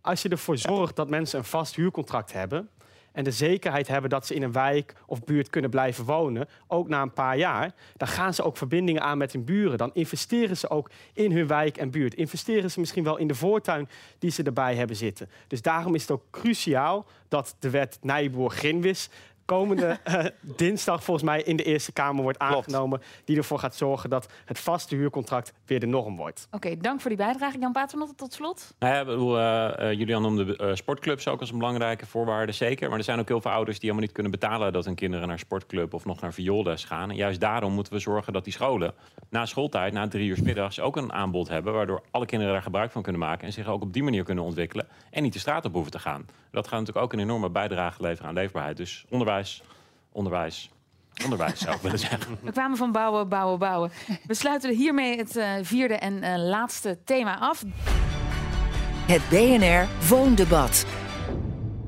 Als je ervoor zorgt dat mensen een vast huurcontract hebben, en de zekerheid hebben dat ze in een wijk of buurt kunnen blijven wonen, ook na een paar jaar, dan gaan ze ook verbindingen aan met hun buren. Dan investeren ze ook in hun wijk en buurt. Investeren ze misschien wel in de voortuin die ze erbij hebben zitten. Dus daarom is het ook cruciaal dat de wet Nijboer-Grinwis komende uh, dinsdag volgens mij in de Eerste Kamer wordt aangenomen. Die ervoor gaat zorgen dat het vaste huurcontract weer de norm wordt. Oké, okay, dank voor die bijdrage. Jan Paternotte, tot slot. Nou ja, bedoel, uh, Julian noemde uh, sportclubs ook als een belangrijke voorwaarde, zeker. Maar er zijn ook heel veel ouders die helemaal niet kunnen betalen dat hun kinderen naar sportclub of nog naar vioolles gaan. En juist daarom moeten we zorgen dat die scholen na schooltijd, na drie uur s middags, ook een aanbod hebben. Waardoor alle kinderen daar gebruik van kunnen maken en zich ook op die manier kunnen ontwikkelen. En niet de straat op hoeven te gaan. Dat gaat natuurlijk ook een enorme bijdrage leveren aan leefbaarheid. Dus onderwijs, onderwijs, onderwijs zou ik willen zeggen. We kwamen van bouwen, bouwen, bouwen. We sluiten hiermee het uh, vierde en uh, laatste thema af. Het BNR Woondebat.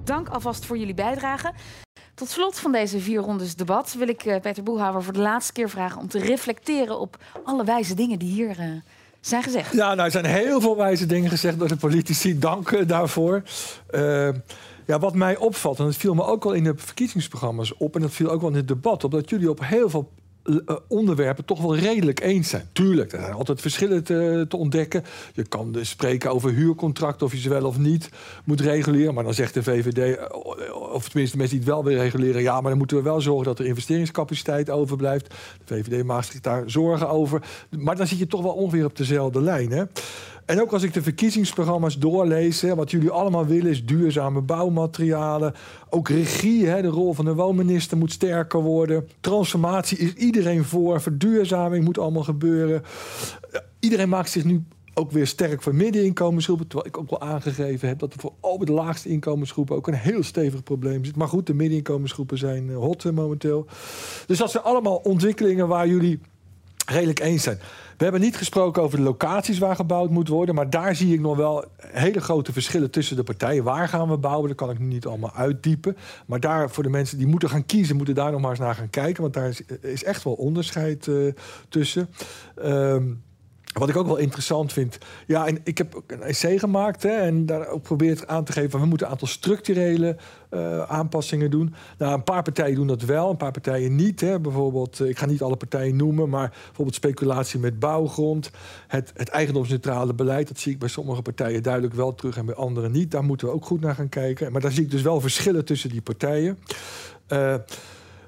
Dank alvast voor jullie bijdrage. Tot slot van deze vier rondes debat wil ik uh, Peter Boelhouwer voor de laatste keer vragen om te reflecteren op alle wijze dingen die hier zijn gezegd. Ja, nou, er zijn heel veel wijze dingen gezegd door de politici. Dank daarvoor. Ja, wat mij opvalt, en dat viel me ook al in de verkiezingsprogramma's op... en dat viel ook wel in het debat op... dat jullie op heel veel uh, onderwerpen toch wel redelijk eens zijn. Tuurlijk, er zijn altijd verschillen te, te, ontdekken. Je kan dus spreken over huurcontracten, of je ze wel of niet moet reguleren. Maar dan zegt de VVD, of tenminste de mensen die het wel willen reguleren... ja, maar dan moeten we wel zorgen dat er investeringscapaciteit overblijft. De VVD maakt zich daar zorgen over. Maar dan zit je toch wel ongeveer op dezelfde lijn, hè? En ook als ik de verkiezingsprogramma's doorlees, wat jullie allemaal willen is duurzame bouwmaterialen. Ook regie, hè, de rol van de woonminister moet sterker worden. Transformatie is iedereen voor. Verduurzaming moet allemaal gebeuren. Iedereen maakt zich nu ook weer sterk voor middeninkomensgroepen. Terwijl ik ook wel aangegeven heb dat er voor al de laagste inkomensgroepen ook een heel stevig probleem zit. Maar goed, de middeninkomensgroepen zijn hot momenteel. Dus dat zijn allemaal ontwikkelingen waar jullie redelijk eens zijn. We hebben niet gesproken over de locaties waar gebouwd moet worden. Maar daar zie ik nog wel hele grote verschillen tussen de partijen. Waar gaan we bouwen? Dat kan ik nu niet allemaal uitdiepen. Maar daar voor de mensen die moeten gaan kiezen, moeten daar nog maar eens naar gaan kijken. Want daar is, is echt wel onderscheid uh, tussen. Um, wat ik ook wel interessant vind. Ja, en ik heb een essay gemaakt. Hè, en daar ook probeert aan te geven. We moeten een aantal structurele uh, aanpassingen doen. Nou, een paar partijen doen dat wel, een paar partijen niet. Hè. Bijvoorbeeld, ik ga niet alle partijen noemen. Maar bijvoorbeeld speculatie met bouwgrond. Het, het eigendomsneutrale beleid. Dat zie ik bij sommige partijen duidelijk wel terug. En bij anderen niet. Daar moeten we ook goed naar gaan kijken. Maar daar zie ik dus wel verschillen tussen die partijen. Uh,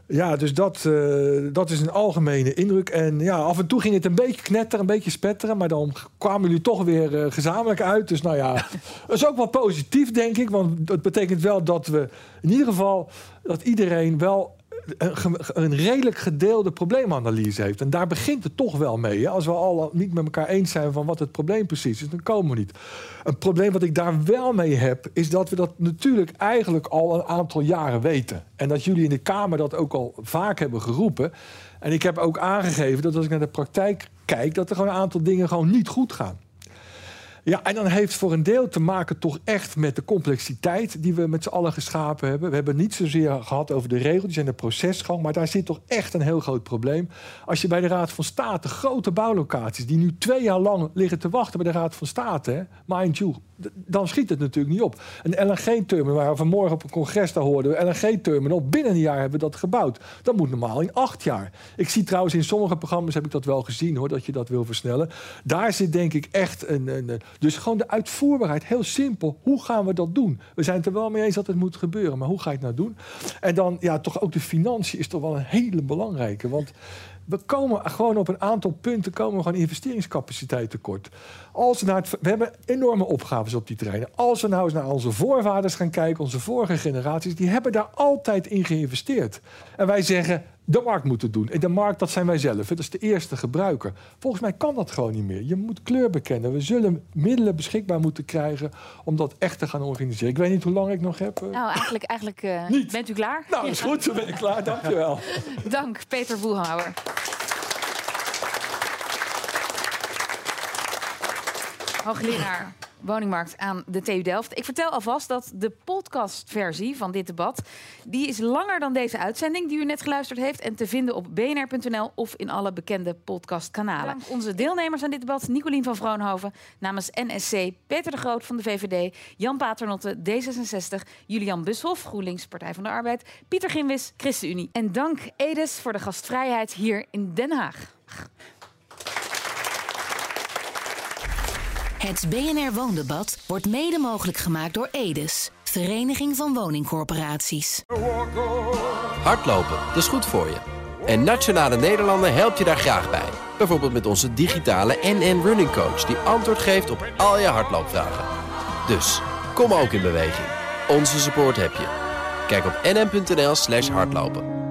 ja, dus dat, uh, dat is een algemene indruk. En ja, af en toe ging het een beetje knetteren, een beetje spetteren. Maar dan kwamen jullie toch weer uh, gezamenlijk uit. Dus nou ja, dat is ook wel positief, denk ik. Want dat betekent wel dat we in ieder geval... dat iedereen wel een, redelijk gedeelde probleemanalyse heeft. En daar begint het toch wel mee. Hè? Als we al niet met elkaar eens zijn van wat het probleem precies is, dan komen we niet. Een probleem wat ik daar wel mee heb, is dat we dat natuurlijk eigenlijk al een aantal jaren weten. En dat jullie in de Kamer dat ook al vaak hebben geroepen. En ik heb ook aangegeven dat als ik naar de praktijk kijk, dat er gewoon een aantal dingen gewoon niet goed gaan. Ja, en dan heeft voor een deel te maken toch echt met de complexiteit die we met z'n allen geschapen hebben. We hebben niet zozeer gehad over de regels, die zijn de procesgang, maar daar zit toch echt een heel groot probleem. Als je bij de Raad van State grote bouwlocaties, die nu twee jaar lang liggen te wachten bij de Raad van State, mind you, dan schiet het natuurlijk niet op. Een LNG-terminal, waar we vanmorgen op een congres daar hoorden we, LNG-terminal, binnen een jaar hebben we dat gebouwd. Dat moet normaal in acht jaar. Ik zie trouwens in sommige programma's, heb ik dat wel gezien hoor, dat je dat wil versnellen. Daar zit denk ik echt een, een dus gewoon de uitvoerbaarheid, heel simpel. Hoe gaan we dat doen? We zijn het er wel mee eens dat het moet gebeuren, maar hoe ga je het nou doen? En dan, ja, toch ook de financiën is toch wel een hele belangrijke. Want We komen gewoon op een aantal punten komen we gewoon investeringscapaciteit tekort. Als we, naar het, we hebben enorme opgaves op die terreinen. Als we nou eens naar onze voorvaders gaan kijken, onze vorige generaties, die hebben daar altijd in geïnvesteerd. En wij zeggen, de markt moet het doen. En de markt, dat zijn wij zelf. Dat is de eerste gebruiker. Volgens mij kan dat gewoon niet meer. Je moet kleur bekennen. We zullen middelen beschikbaar moeten krijgen om dat echt te gaan organiseren. Ik weet niet hoe lang ik nog heb. eh. Nou, eigenlijk, eigenlijk eh, Niet. bent u klaar? Nou, is goed. Dan ben ik klaar. Dankjewel. Dank, Peter Boelhouwer. Hoogleraar woningmarkt aan de TU Delft. Ik vertel alvast dat de podcastversie van dit debat... die is langer dan deze uitzending die u net geluisterd heeft... en te vinden op bnr.nl of in alle bekende podcastkanalen. Dank onze deelnemers aan dit debat. Nicolien van Vroonhoven namens NSC... Peter de Groot van de VVD... Jan Paternotte, D66... Julian Bushoff, GroenLinks, Partij van de Arbeid... Pieter Gimwis, ChristenUnie. En dank Edes voor de gastvrijheid hier in Den Haag. Het BNR Woondebat wordt mede mogelijk gemaakt door Edes, Vereniging van Woningcorporaties. Hardlopen, dat is goed voor je. En Nationale Nederlanden helpt je daar graag bij. Bijvoorbeeld met onze digitale NN Running Coach... die antwoord geeft op al je hardloopvragen. Dus, kom ook in beweging. Onze support heb je. Kijk op nn.nl slash hardlopen.